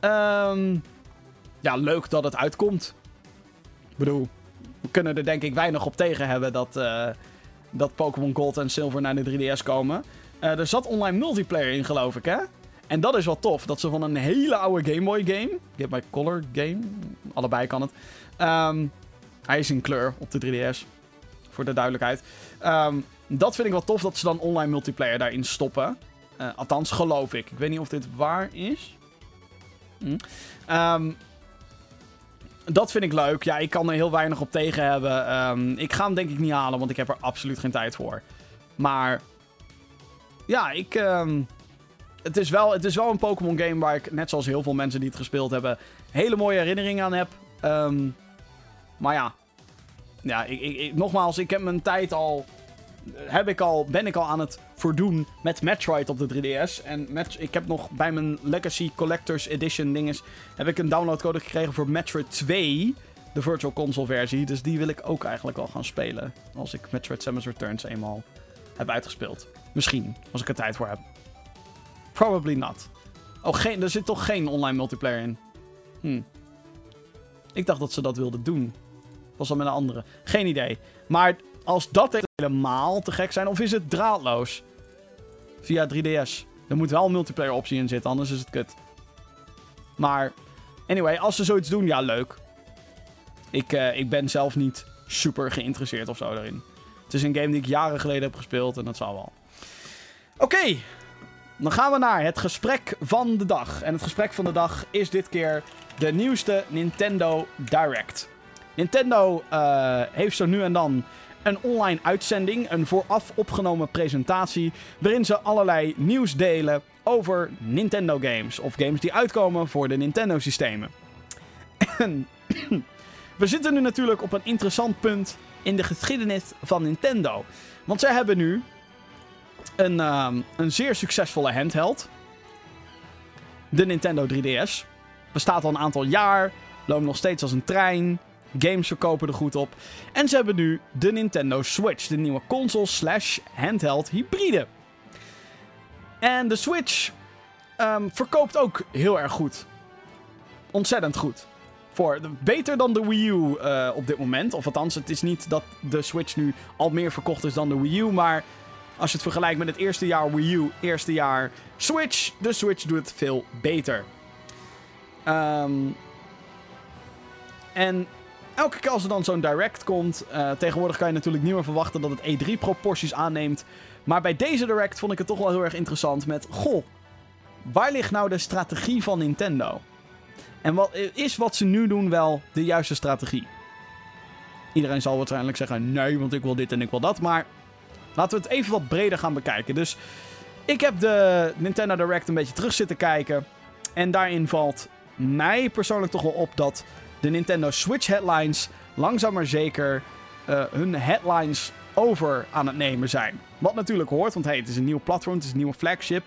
Um, ja, leuk dat het uitkomt. Ik bedoel, we kunnen er denk ik weinig op tegen hebben dat, uh, dat Pokémon Gold en Silver naar de 3DS komen. Uh, er zat online multiplayer in, geloof ik, hè? En dat is wel tof. Dat ze van een hele oude Game Boy game. Get My Color game. Allebei kan het. Um, hij is in kleur op de 3DS. Voor de duidelijkheid. Um, dat vind ik wel tof dat ze dan online multiplayer daarin stoppen. Uh, althans, geloof ik. Ik weet niet of dit waar is. Hm. Um, dat vind ik leuk. Ja, ik kan er heel weinig op tegen hebben. Um, ik ga hem denk ik niet halen, want ik heb er absoluut geen tijd voor. Maar ja, ik. Um, het, is wel, het is wel een Pokémon game waar ik, net zoals heel veel mensen die het gespeeld hebben, hele mooie herinneringen aan heb. Um, maar ja. Ja, ik, ik, nogmaals, ik heb mijn tijd al heb ik al, ben ik al aan het voordoen met Metroid op de 3DS. En met, ik heb nog bij mijn Legacy Collector's Edition dinges... heb ik een downloadcode gekregen voor Metroid 2, de Virtual Console versie. Dus die wil ik ook eigenlijk wel gaan spelen. Als ik Metroid Samus Returns eenmaal heb uitgespeeld. Misschien, als ik er tijd voor heb. Probably not. Oh, geen, er zit toch geen online multiplayer in? Hm. Ik dacht dat ze dat wilden doen. Was al met een andere. Geen idee. Maar als dat helemaal te gek zijn, of is het draadloos? Via 3DS. Er moet wel een multiplayer optie in zitten, anders is het kut. Maar, anyway, als ze zoiets doen, ja, leuk. Ik, uh, ik ben zelf niet super geïnteresseerd of zo daarin. Het is een game die ik jaren geleden heb gespeeld en dat zal wel. Oké, dan gaan we naar het gesprek van de dag. En het gesprek van de dag is dit keer de nieuwste Nintendo Direct. Nintendo uh, heeft zo nu en dan een online uitzending, een vooraf opgenomen presentatie, waarin ze allerlei nieuws delen over Nintendo games of games die uitkomen voor de Nintendo systemen. En we zitten nu natuurlijk op een interessant punt in de geschiedenis van Nintendo. Want zij hebben nu een, um, een zeer succesvolle handheld. De Nintendo 3DS. Bestaat al een aantal jaar. Loopt nog steeds als een trein. Games verkopen er goed op. En ze hebben nu de Nintendo Switch. De nieuwe console slash handheld hybride. En de Switch um, verkoopt ook heel erg goed. Ontzettend goed. Voor, beter dan de Wii U uh, op dit moment. Of althans, het is niet dat de Switch nu al meer verkocht is dan de Wii U. Maar als je het vergelijkt met het eerste jaar Wii U, eerste jaar Switch, de Switch doet het veel beter. Um, en elke keer als er dan zo'n direct komt, uh, tegenwoordig kan je natuurlijk niet meer verwachten dat het E3-proporties aanneemt. Maar bij deze direct vond ik het toch wel heel erg interessant met, goh, waar ligt nou de strategie van Nintendo? En wat, is wat ze nu doen wel de juiste strategie? Iedereen zal waarschijnlijk zeggen, nee, want ik wil dit en ik wil dat. Maar laten we het even wat breder gaan bekijken. Dus ik heb de Nintendo Direct een beetje terug zitten kijken. En daarin valt mij persoonlijk toch wel op dat de Nintendo Switch headlines langzaam maar zeker uh, hun headlines over aan het nemen zijn. Wat natuurlijk hoort, want hey, het is een nieuw platform, het is een nieuwe flagship.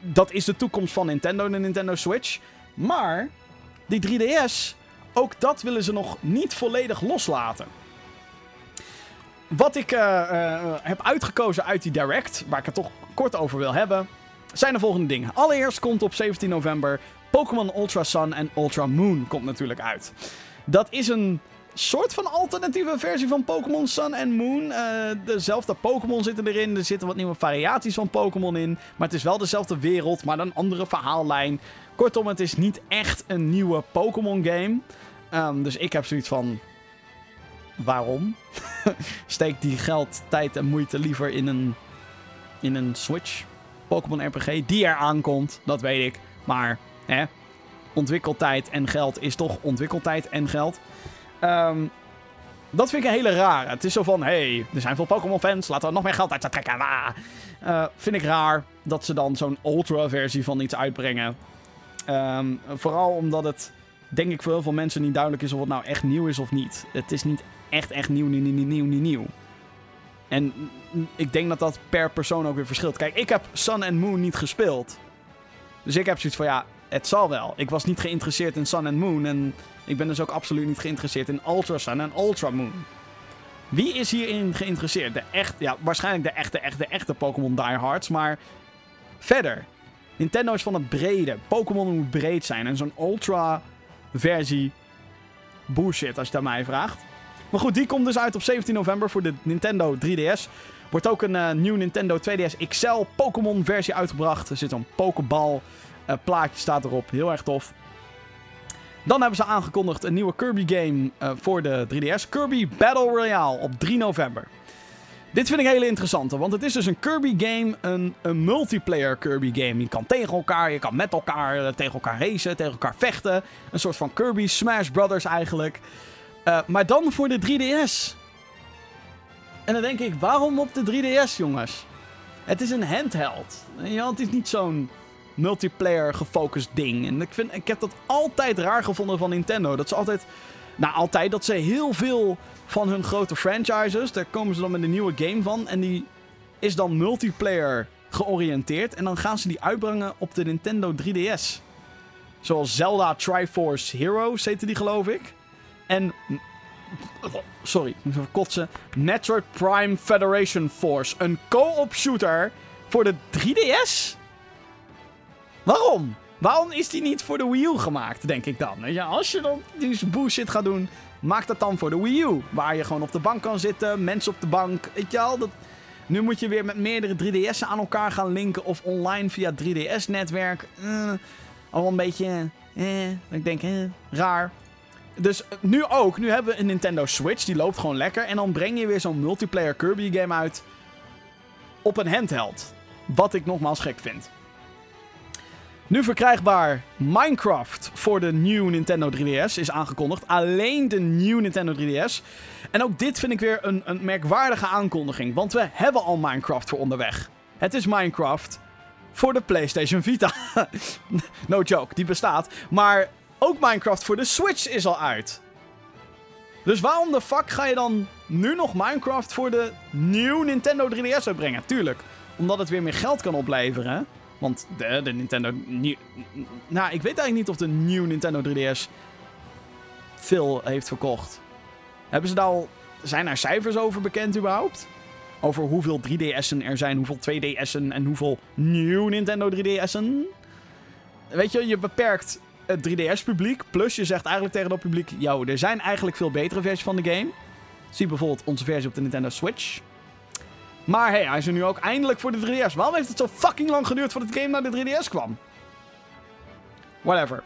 Dat is de toekomst van Nintendo, de Nintendo Switch. Maar die 3DS, ook dat willen ze nog niet volledig loslaten. Wat ik uh, uh, heb uitgekozen uit die Direct, waar ik het toch kort over wil hebben, zijn de volgende dingen. Allereerst komt op 17 november Pokémon Ultra Sun en Ultra Moon komt natuurlijk uit. Dat is een soort van alternatieve versie van Pokémon Sun en Moon. Uh, dezelfde Pokémon zitten erin. Er zitten wat nieuwe variaties van Pokémon in. Maar het is wel dezelfde wereld, maar een andere verhaallijn. Kortom, het is niet echt een nieuwe Pokémon game. Um, dus ik heb zoiets van. Waarom? Steek die geld, tijd en moeite liever in een. in een Switch Pokémon RPG die er aankomt. Dat weet ik. Maar hè, ontwikkeltijd en geld is toch ontwikkeltijd en geld. Um, dat vind ik een hele rare. Het is zo van, hey, er zijn veel Pokémon-fans, laten we nog meer geld uit trekken. Uh, vind ik raar dat ze dan zo'n ultra-versie van iets uitbrengen. Um, vooral omdat het, denk ik, voor heel veel mensen niet duidelijk is of het nou echt nieuw is of niet. Het is niet echt, echt nieuw, nieuw, nieuw, nieuw, nieuw, nieuw. En ik denk dat dat per persoon ook weer verschilt. Kijk, ik heb Sun and Moon niet gespeeld. Dus ik heb zoiets van, ja, het zal wel. Ik was niet geïnteresseerd in Sun and Moon. En ik ben dus ook absoluut niet geïnteresseerd in Ultra Sun en Ultra Moon. Wie is hierin geïnteresseerd? De echt, ja, waarschijnlijk de echte, echte, echte Pokémon diehards. Maar verder. Nintendo is van het brede. Pokémon moet breed zijn. En zo'n Ultra versie bullshit als je aan mij vraagt. Maar goed, die komt dus uit op 17 november voor de Nintendo 3DS. Wordt ook een uh, nieuw Nintendo 2DS XL Pokémon versie uitgebracht. Er zit een Pokéball uh, plaatje staat erop. Heel erg tof. Dan hebben ze aangekondigd een nieuwe Kirby game uh, voor de 3DS. Kirby Battle Royale op 3 november. Dit vind ik een hele want het is dus een Kirby game, een, een multiplayer Kirby game. Je kan tegen elkaar, je kan met elkaar, tegen elkaar racen, tegen elkaar vechten. Een soort van Kirby Smash Brothers eigenlijk. Maar dan voor de 3DS. En dan denk ik, waarom op de 3DS, jongens? Het is een handheld. Ja, het is niet zo'n multiplayer gefocust ding. En ik, vind, ik heb dat altijd raar gevonden van Nintendo. Dat ze altijd, nou altijd, dat ze heel veel van hun grote franchises, daar komen ze dan met een nieuwe game van. En die is dan multiplayer georiënteerd. En dan gaan ze die uitbrengen op de Nintendo 3DS. Zoals Zelda Triforce Heroes heette die geloof ik. En sorry, ik moet even kotsen. Metroid Prime Federation Force. Een co-op shooter voor de 3DS? Waarom? Waarom is die niet voor de Wii U gemaakt, denk ik dan? Ja, als je dan die bullshit gaat doen, maak dat dan voor de Wii U. Waar je gewoon op de bank kan zitten, mensen op de bank. Weet je al, dat... Nu moet je weer met meerdere 3DS'en aan elkaar gaan linken of online via 3DS-netwerk. Uh, al een beetje, eh, ik denk, eh, raar. Dus nu ook, nu hebben we een Nintendo Switch, die loopt gewoon lekker. En dan breng je weer zo'n multiplayer Kirby game uit op een handheld. Wat ik nogmaals gek vind. Nu verkrijgbaar Minecraft voor de nieuwe Nintendo 3DS is aangekondigd. Alleen de nieuwe Nintendo 3DS. En ook dit vind ik weer een, een merkwaardige aankondiging. Want we hebben al Minecraft voor onderweg. Het is Minecraft voor de PlayStation Vita. no joke, die bestaat. Maar ook Minecraft voor de Switch is al uit. Dus waarom de fuck ga je dan nu nog Minecraft voor de nieuwe Nintendo 3DS uitbrengen? Tuurlijk, omdat het weer meer geld kan opleveren. Want de, de Nintendo... nou, ik weet eigenlijk niet of de nieuwe Nintendo 3DS veel heeft verkocht. Hebben ze daar al... Zijn er cijfers over bekend überhaupt? Over hoeveel 3DS'en er zijn, hoeveel 2DS'en en hoeveel nieuwe Nintendo 3DS'en? Weet je, je beperkt het 3DS-publiek. Plus je zegt eigenlijk tegen dat publiek... Yo, er zijn eigenlijk veel betere versies van de game. Zie bijvoorbeeld onze versie op de Nintendo Switch. Maar hey, hij is er nu ook eindelijk voor de 3DS. Waarom heeft het zo fucking lang geduurd voordat de game naar de 3DS kwam? Whatever.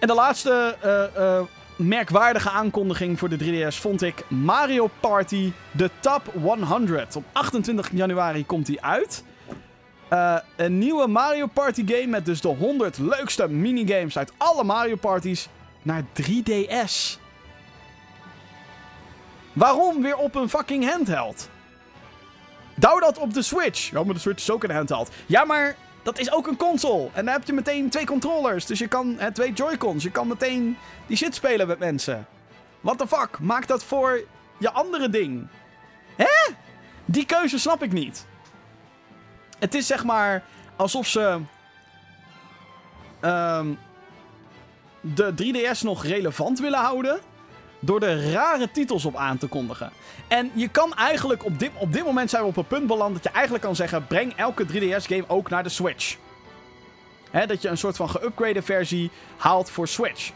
En de laatste uh, uh, merkwaardige aankondiging voor de 3DS vond ik Mario Party The Top 100. Op 28 januari komt die uit. Uh, een nieuwe Mario Party game met dus de 100 leukste minigames uit alle Mario Parties naar 3DS. Waarom weer op een fucking handheld? Douw dat op de Switch. Ja, maar de Switch is ook een handheld. Ja, maar dat is ook een console. En dan heb je meteen twee controllers. Dus je kan, hè, twee Joy-Cons. Je kan meteen die shit spelen met mensen. What the fuck? Maak dat voor je andere ding. Hè? Die keuze snap ik niet. Het is zeg maar alsof ze. Um, de 3DS nog relevant willen houden. Door er rare titels op aan te kondigen. En je kan eigenlijk op dit, op dit moment zijn we op een punt beland dat je eigenlijk kan zeggen: breng elke 3DS-game ook naar de Switch. Dat je een soort van geüpgrade versie haalt voor Switch.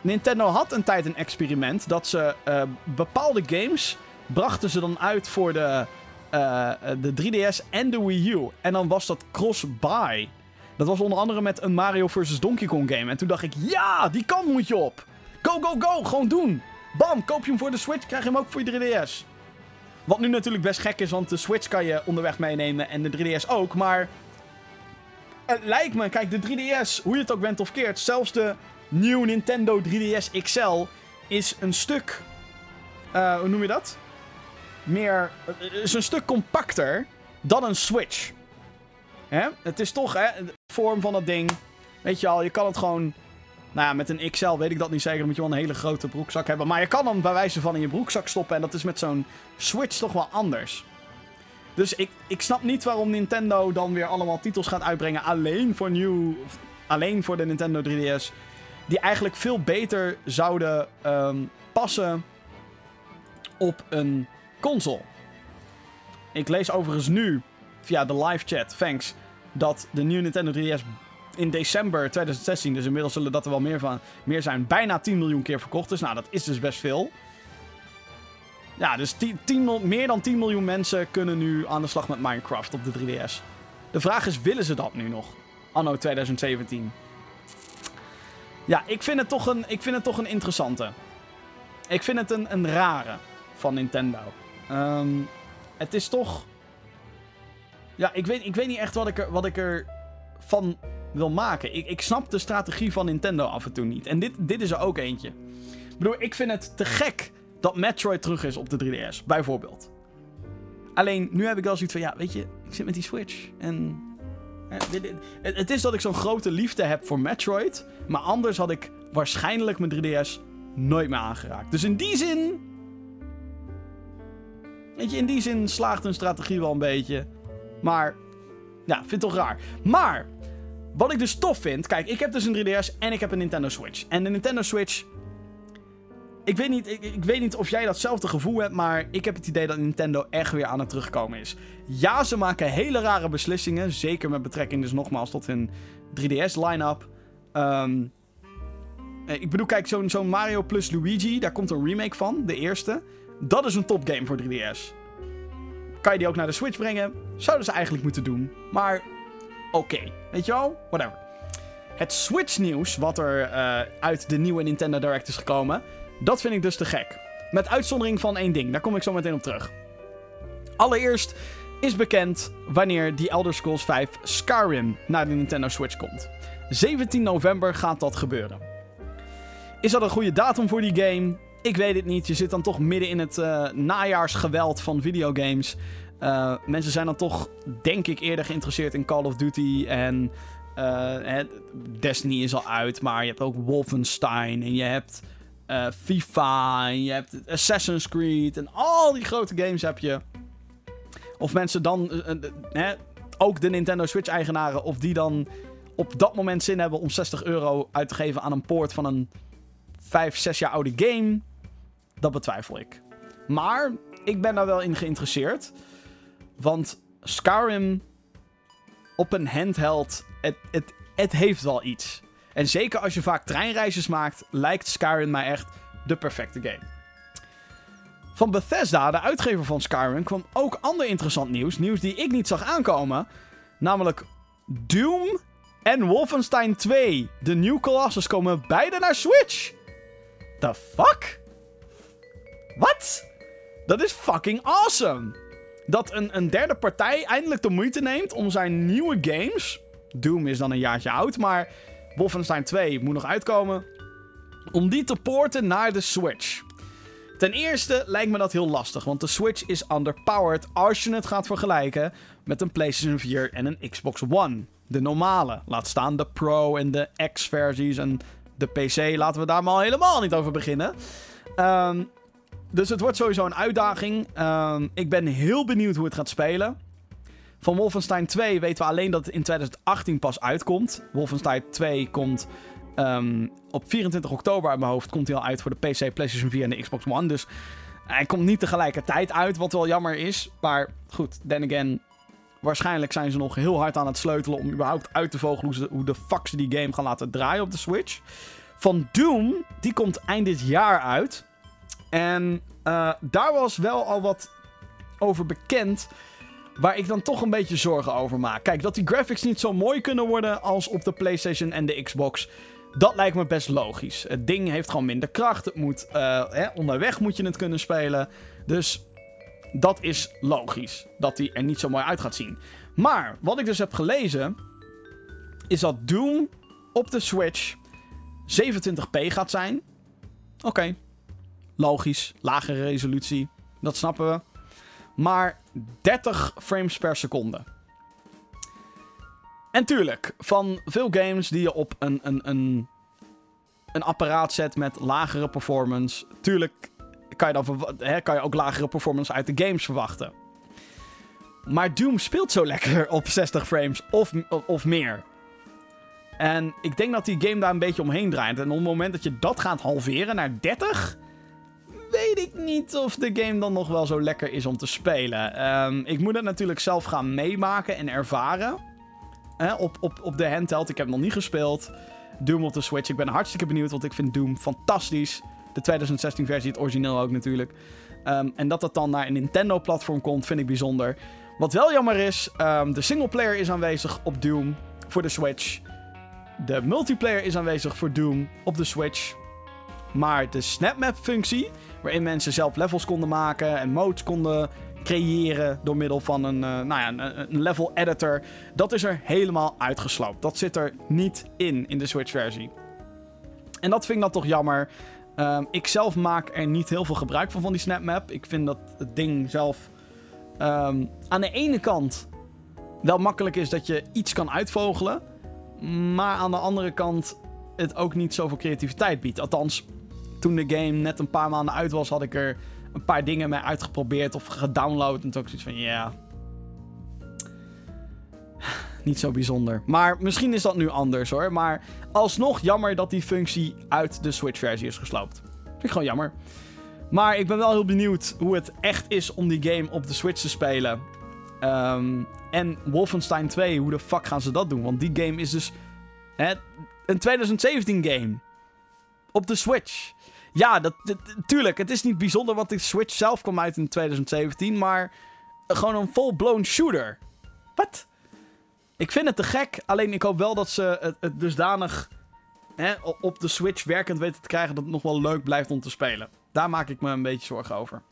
Nintendo had een tijd een experiment dat ze uh, bepaalde games brachten ze dan uit voor de, uh, de 3DS en de Wii U. En dan was dat cross-buy. Dat was onder andere met een Mario vs. Donkey Kong game. En toen dacht ik, ja, die kant moet je op. Go, go, go, gewoon doen. Bam, koop je hem voor de Switch, krijg je hem ook voor je 3DS. Wat nu natuurlijk best gek is, want de Switch kan je onderweg meenemen en de 3DS ook. Maar het lijkt me, kijk, de 3DS, hoe je het ook bent of keert, zelfs de nieuwe Nintendo 3DS XL is een stuk. Uh, hoe noem je dat? Meer. is een stuk compacter dan een Switch. Hè? Het is toch, hè, de vorm van dat ding. Weet je al, je kan het gewoon nou ja, met een XL weet ik dat niet zeker. Dan moet je wel een hele grote broekzak hebben. Maar je kan hem bij wijze van in je broekzak stoppen. En dat is met zo'n Switch toch wel anders. Dus ik, ik snap niet waarom Nintendo dan weer allemaal titels gaat uitbrengen. Alleen voor, nieuw, alleen voor de Nintendo 3DS. Die eigenlijk veel beter zouden um, passen op een console. Ik lees overigens nu via de live chat, thanks, dat de nieuwe Nintendo 3DS in december 2016, dus inmiddels zullen dat er wel meer, van, meer zijn, bijna 10 miljoen keer verkocht is. Nou, dat is dus best veel. Ja, dus 10, 10, meer dan 10 miljoen mensen kunnen nu aan de slag met Minecraft op de 3DS. De vraag is, willen ze dat nu nog? Anno 2017. Ja, ik vind het toch een, ik vind het toch een interessante. Ik vind het een, een rare van Nintendo. Um, het is toch... Ja, ik weet, ik weet niet echt wat ik er, wat ik er van wil maken. Ik, ik snap de strategie van Nintendo af en toe niet. En dit, dit is er ook eentje. Ik bedoel, ik vind het te gek dat Metroid terug is op de 3DS, bijvoorbeeld. Alleen, nu heb ik wel zoiets van, ja, weet je, ik zit met die Switch en... het is dat ik zo'n grote liefde heb voor Metroid, maar anders had ik waarschijnlijk mijn 3DS nooit meer aangeraakt. Dus in die zin... Weet je, in die zin slaagt een strategie wel een beetje. Maar, ja, vind toch raar. Maar, wat ik dus tof vind, kijk, ik heb dus een 3DS en ik heb een Nintendo Switch. En de Nintendo Switch ik weet, niet, ik, ik, weet niet of jij datzelfde gevoel hebt, maar ik heb het idee dat Nintendo echt weer aan het terugkomen is. Ja, ze maken hele rare beslissingen. Zeker met betrekking dus nogmaals tot hun 3DS-line-up. Ehm, eh, ik bedoel, kijk, zo'n zo Mario plus Luigi, daar komt een remake van, de eerste. Dat is een topgame voor 3DS. Kan je die ook naar de Switch brengen? Zouden ze eigenlijk moeten doen. Maar oké, weet je wel? Whatever. Het Switch-nieuws, wat er uh, uit de nieuwe Nintendo Direct is gekomen, dat vind ik dus te gek. Met uitzondering van één ding, daar kom ik zo meteen op terug. Allereerst is bekend wanneer die Elder Scrolls 5 Skyrim naar de Nintendo Switch komt. 17 november gaat dat gebeuren. Is dat een goede datum voor die game? Ik weet het niet. Je zit dan toch midden in het uh, najaarsgeweld van videogames. Uh, mensen zijn dan toch, denk ik, eerder geïnteresseerd in Call of Duty. En uh, Destiny is al uit, maar je hebt ook Wolfenstein. En je hebt FIFA. En je hebt Assassin's Creed. En al die grote games heb je. Of mensen dan, ook de Nintendo Switch-eigenaren, of die dan op dat moment zin hebben om 60 euro uit te geven aan een poort van een 5, 6 jaar oude game. Dat betwijfel ik. Maar ik ben daar wel in geïnteresseerd. Want Skyrim op een handheld, het, het, het heeft wel iets. En zeker als je vaak treinreizes maakt, lijkt Skyrim mij echt de perfecte game. Van Bethesda, de uitgever van Skyrim, kwam ook ander interessant nieuws. Nieuws die ik niet zag aankomen. Namelijk Doom en Wolfenstein 2. De New Colossus komen beide naar Switch. The fuck? Wat? Dat is fucking awesome. Dat een, een derde partij eindelijk de moeite neemt om zijn nieuwe games. Doom is dan een jaartje oud, maar Wolfenstein 2 moet nog uitkomen. Om die te porten naar de Switch. Ten eerste lijkt me dat heel lastig, want de Switch is underpowered als je het gaat vergelijken met een PlayStation 4 en een Xbox One. De normale, laat staan de Pro en de X-versies en de PC. Laten we daar maar helemaal niet over beginnen. Um, dus het wordt sowieso een uitdaging. Um, ik ben heel benieuwd hoe het gaat spelen. Van Wolfenstein 2 weten we alleen dat het in 2018 pas uitkomt. Wolfenstein 2 komt um, op 24 oktober uit mijn hoofd. Komt hij al uit voor de PC, PlayStation 4 en de Xbox One. Dus hij komt niet tegelijkertijd uit, wat wel jammer is. Maar goed, then again, waarschijnlijk zijn ze nog heel hard aan het sleutelen om überhaupt uit te vogelen hoe, hoe de fuck ze die game gaan laten draaien op de Switch. Van Doom, die komt eind dit jaar uit. En uh, daar was wel al wat over bekend. Waar ik dan toch een beetje zorgen over maak. Kijk, dat die graphics niet zo mooi kunnen worden als op de PlayStation en de Xbox. Dat lijkt me best logisch. Het ding heeft gewoon minder kracht. Het moet, uh, hè, onderweg moet je het kunnen spelen. Dus dat is logisch. Dat die er niet zo mooi uit gaat zien. Maar wat ik dus heb gelezen. Is dat Doom op de Switch 27p gaat zijn. Oké. Logisch. Lagere resolutie. Dat snappen we. Maar 30 frames per seconde. En tuurlijk, van veel games die je op een, een, een, een apparaat zet met lagere performance. Tuurlijk kan je, dan hè, kan je ook lagere performance uit de games verwachten. Maar Doom speelt zo lekker op 60 frames of, of, of, meer. En ik denk dat die game daar een beetje omheen draait. En op het moment dat je dat gaat halveren naar 30, weet ik niet of de game dan nog wel zo lekker is om te spelen. Um, ik moet het natuurlijk zelf gaan meemaken en ervaren. Hè, op, op, op de handheld. Ik heb nog niet gespeeld. Doom op de Switch. Ik ben hartstikke benieuwd, want ik vind Doom fantastisch. De 2016 versie, het origineel ook natuurlijk. Um, en dat dat dan naar een Nintendo-platform komt, vind ik bijzonder. Wat wel jammer is, um, de singleplayer is aanwezig op Doom voor de Switch. De multiplayer is aanwezig voor Doom op de Switch. Maar de SnapMap-functie, waarin mensen zelf levels konden maken en modes konden creëren door middel van een, uh, nou ja, een, level editor, dat is er helemaal uitgesloopt. Dat zit er niet in in de Switch-versie. En dat vind ik dan toch jammer. Um, ik zelf maak er niet heel veel gebruik van van die SnapMap. Ik vind dat het ding zelf um, aan de ene kant wel makkelijk is dat je iets kan uitvogelen. Maar aan de andere kant het ook niet zoveel creativiteit biedt. Althans, toen de game net een paar maanden uit was, had ik er een paar dingen mee uitgeprobeerd of gedownload. En toen ook zoiets van, ja... Niet zo bijzonder. Maar misschien is dat nu anders hoor. Maar alsnog jammer dat die functie uit de Switch-versie is gesloopt. Vind ik gewoon jammer. Maar ik ben wel heel benieuwd hoe het echt is om die game op de Switch te spelen. Ehm, en Wolfenstein 2, hoe de fuck gaan ze dat doen? Want die game is dus hè, een 2017 game. Op de Switch. Ja, dat, tuurlijk, het is niet bijzonder, want de Switch zelf kwam uit in 2017, maar gewoon een full-blown shooter. Wat? Ik vind het te gek, alleen ik hoop wel dat ze het, het dusdanig hè, op de Switch werkend weten te krijgen dat het nog wel leuk blijft om te spelen. Daar maak ik me een beetje zorgen over.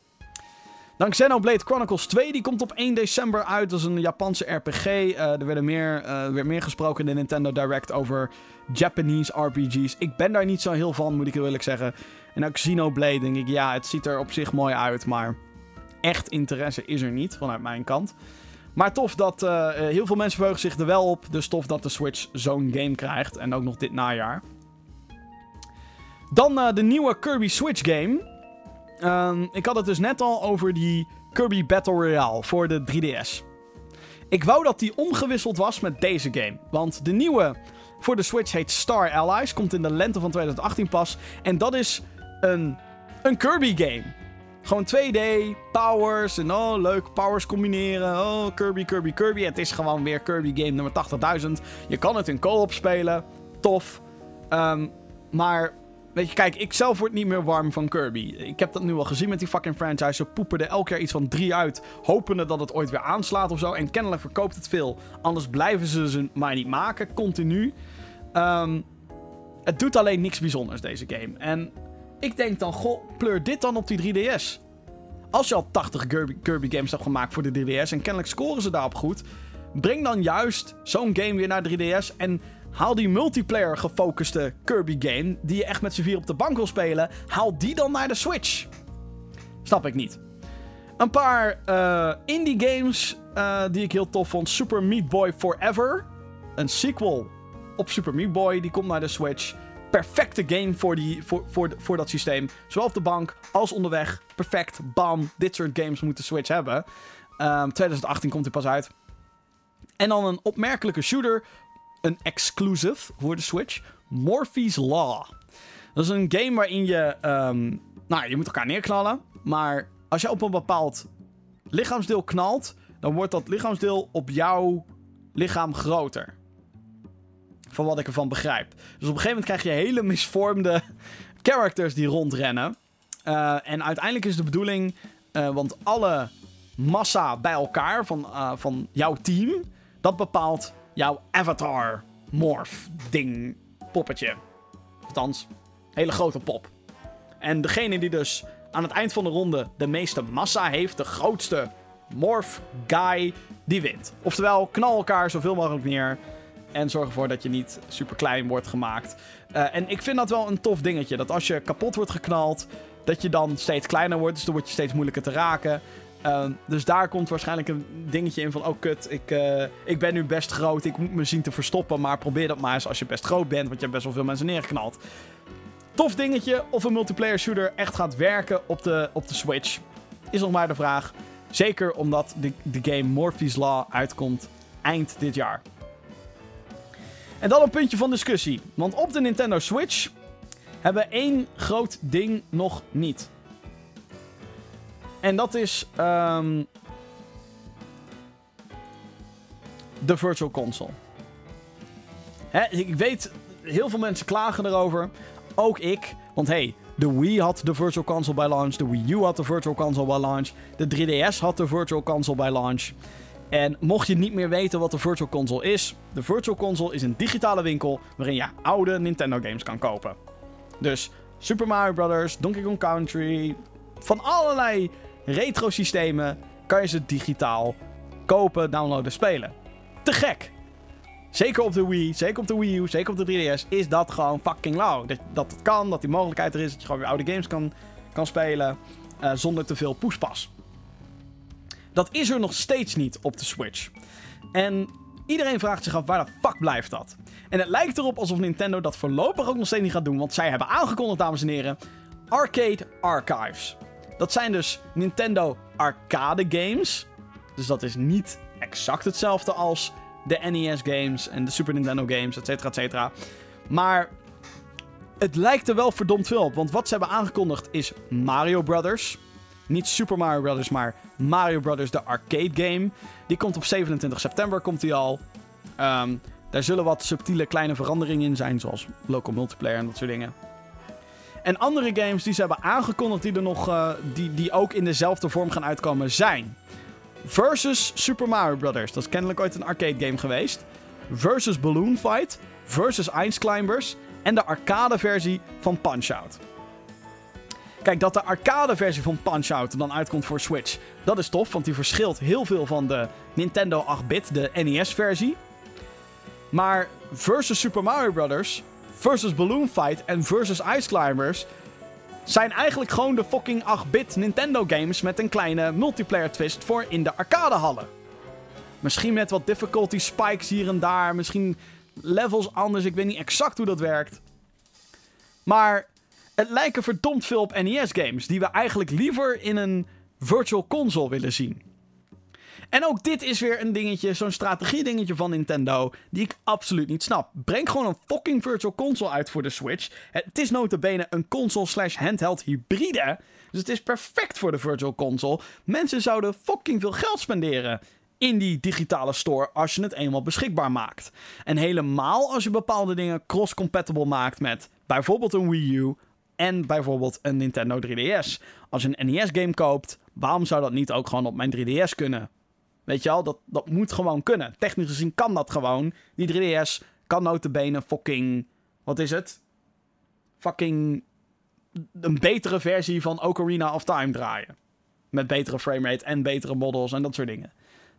Dan Xenoblade Chronicles 2, die komt op 1 december uit. Dat is een Japanse RPG. Eh, er, werden meer, uh, er werd meer gesproken in de Nintendo Direct over Japanese RPG's. Ik ben daar niet zo heel van, moet ik heel eerlijk zeggen. En ook Xenoblade denk ik, ja, het ziet er op zich mooi uit, maar echt interesse is er niet vanuit mijn kant. Maar tof dat uh, heel veel mensen verheugen zich er wel op. Dus tof dat de Switch zo'n game krijgt. En ook nog dit najaar. Dan de nieuwe Kirby Switch game. Um, ik had het dus net al over die Kirby Battle Royale voor de 3DS. Ik wou dat die omgewisseld was met deze game. Want de nieuwe voor de Switch heet Star Allies. Komt in de lente van 2018 pas. En dat is een, een Kirby game. Gewoon 2D, powers en oh leuk, powers combineren. Oh, Kirby, Kirby, Kirby. Het is gewoon weer Kirby game nummer 80.000. Je kan het in co-op spelen. Tof. Um, maar Weet je, kijk, ik zelf word niet meer warm van Kirby. Ik heb dat nu al gezien met die fucking franchise. Ze poepen er elk jaar iets van drie uit. Hopende dat het ooit weer aanslaat of zo. En kennelijk verkoopt het veel. Anders blijven ze ze maar niet maken, continu. Um, het doet alleen niks bijzonders, deze game. En ik denk dan, goh, pleur dit dan op die 3DS. Als je al 80 Kirby, Kirby games hebt gemaakt voor de 3DS en kennelijk scoren ze daarop goed, breng dan juist zo'n game weer naar 3DS en haal die multiplayer gefocuste Kirby game, die je echt met z'n vier op de bank wil spelen, haal die dan naar de Switch. Snap ik niet. Een paar uh, indie games uh, die ik heel tof vond. Super Meat Boy Forever. Een sequel op Super Meat Boy, die komt naar de Switch. Perfecte game voor, die, voor, voor, voor dat systeem. Zowel op de bank als onderweg. Perfect, bam. Dit soort games moet de Switch hebben. Um, 2018 komt hij pas uit. En dan een opmerkelijke shooter een exclusive voor de Switch. Morphe's Law. Dat is een game waarin je... Um, nou, je moet elkaar neerknallen. Maar als je op een bepaald lichaamsdeel knalt... dan wordt dat lichaamsdeel op jouw lichaam groter. Van wat ik ervan begrijp. Dus op een gegeven moment krijg je hele misvormde characters die rondrennen. Uh, en uiteindelijk is de bedoeling... Uh, want alle massa bij elkaar van, uh, van jouw team... dat bepaalt jouw avatar morph ding poppetje. Althans, hele grote pop. En degene die dus aan het eind van de ronde de meeste massa heeft, de grootste morph guy, die wint. Oftewel, knal elkaar zoveel mogelijk neer. En zorg ervoor dat je niet super klein wordt gemaakt. Uh, en ik vind dat wel een tof dingetje. Dat als je kapot wordt geknald, dat je dan steeds kleiner wordt. Dus dan word je steeds moeilijker te raken. Uh, dus daar komt waarschijnlijk een dingetje in van... Oh kut, ik, uh, ik ben nu best groot. Ik moet me zien te verstoppen. Maar probeer dat maar eens als je best groot bent. Want je hebt best wel veel mensen neergeknald. Tof dingetje. Of een multiplayer shooter echt gaat werken op de, op de Switch. Is nog maar de vraag. Zeker omdat de, de game Morphe's Law uitkomt eind dit jaar. En dan een puntje van discussie. Want op de Nintendo Switch hebben we één groot ding nog niet. En dat is um, de Virtual Console. Hè, ik weet, heel veel mensen klagen erover. Ook ik. Want hey, de Wii had de Virtual Console bij launch. De Wii U had de Virtual Console bij launch. De 3DS had de Virtual Console bij launch. En mocht je niet meer weten wat de Virtual Console is, de Virtual Console is een digitale winkel waarin je oude Nintendo games kan kopen. Dus Super Mario Bros., Donkey Kong Country, van allerlei retro systemen kan je ze digitaal kopen, downloaden, spelen. Te gek! Zeker op de Wii, zeker op de Wii U, zeker op de 3DS is dat gewoon fucking lauw. Dat, dat kan, dat die mogelijkheid er is, dat je gewoon weer oude games kan, kan spelen uh, zonder te veel poespas. Dat is er nog steeds niet op de Switch. En iedereen vraagt zich af waar de fuck blijft dat? En het lijkt erop alsof Nintendo dat voorlopig ook nog steeds niet gaat doen, want zij hebben aangekondigd, dames en heren, Arcade Archives. Dat zijn dus Nintendo arcade games. Dus dat is niet exact hetzelfde als de NES games en de Super Nintendo games, et cetera, et cetera. Maar het lijkt er wel verdomd veel op. Want wat ze hebben aangekondigd is Mario Brothers. Niet Super Mario Brothers, maar Mario Brothers, de arcade game. Die komt op 27 september, komt die al. Ehm, daar zullen wat subtiele kleine veranderingen in zijn, zoals local multiplayer en dat soort dingen. En andere games die ze hebben aangekondigd die, er nog, uh, die, die ook in dezelfde vorm gaan uitkomen zijn... Versus Super Mario Brothers. Dat is kennelijk ooit een arcade game geweest. Versus Balloon Fight. Versus Ice Climbers. En de arcade versie van Punch-Out. Kijk, dat de arcade versie van Punch-Out dan uitkomt voor Switch, dat is tof, want die verschilt heel veel van de Nintendo 8-bit, de NES-versie. Maar versus Super Mario Bros., versus Balloon Fight en versus Ice Climbers zijn eigenlijk gewoon de fucking 8-bit Nintendo games met een kleine multiplayer twist voor in de arcadehallen. Misschien met wat difficulty spikes hier en daar, misschien levels anders, ik weet niet exact hoe dat werkt. Maar het lijken verdomd veel op NES-games, die we eigenlijk liever in een virtual console willen zien. En ook dit is weer een dingetje, zo'n strategie-dingetje van Nintendo, die ik absoluut niet snap. Breng gewoon een fucking virtual console uit voor de Switch. Het is notabene een console slash handheld hybride, dus het is perfect voor de virtual console. Mensen zouden fucking veel geld spenderen in die digitale store als je het eenmaal beschikbaar maakt. En helemaal als je bepaalde dingen cross-compatible maakt met bijvoorbeeld een Wii U en bijvoorbeeld een Nintendo 3DS. Als je een NES-game koopt, waarom zou dat niet ook gewoon op mijn 3DS kunnen? Weet je al, dat, dat moet gewoon kunnen. Technisch gezien kan dat gewoon. Die 3DS kan notabene fucking... Wat is het? Fucking... Een betere versie van Ocarina of Time draaien. Met betere framerate en betere models en dat soort dingen.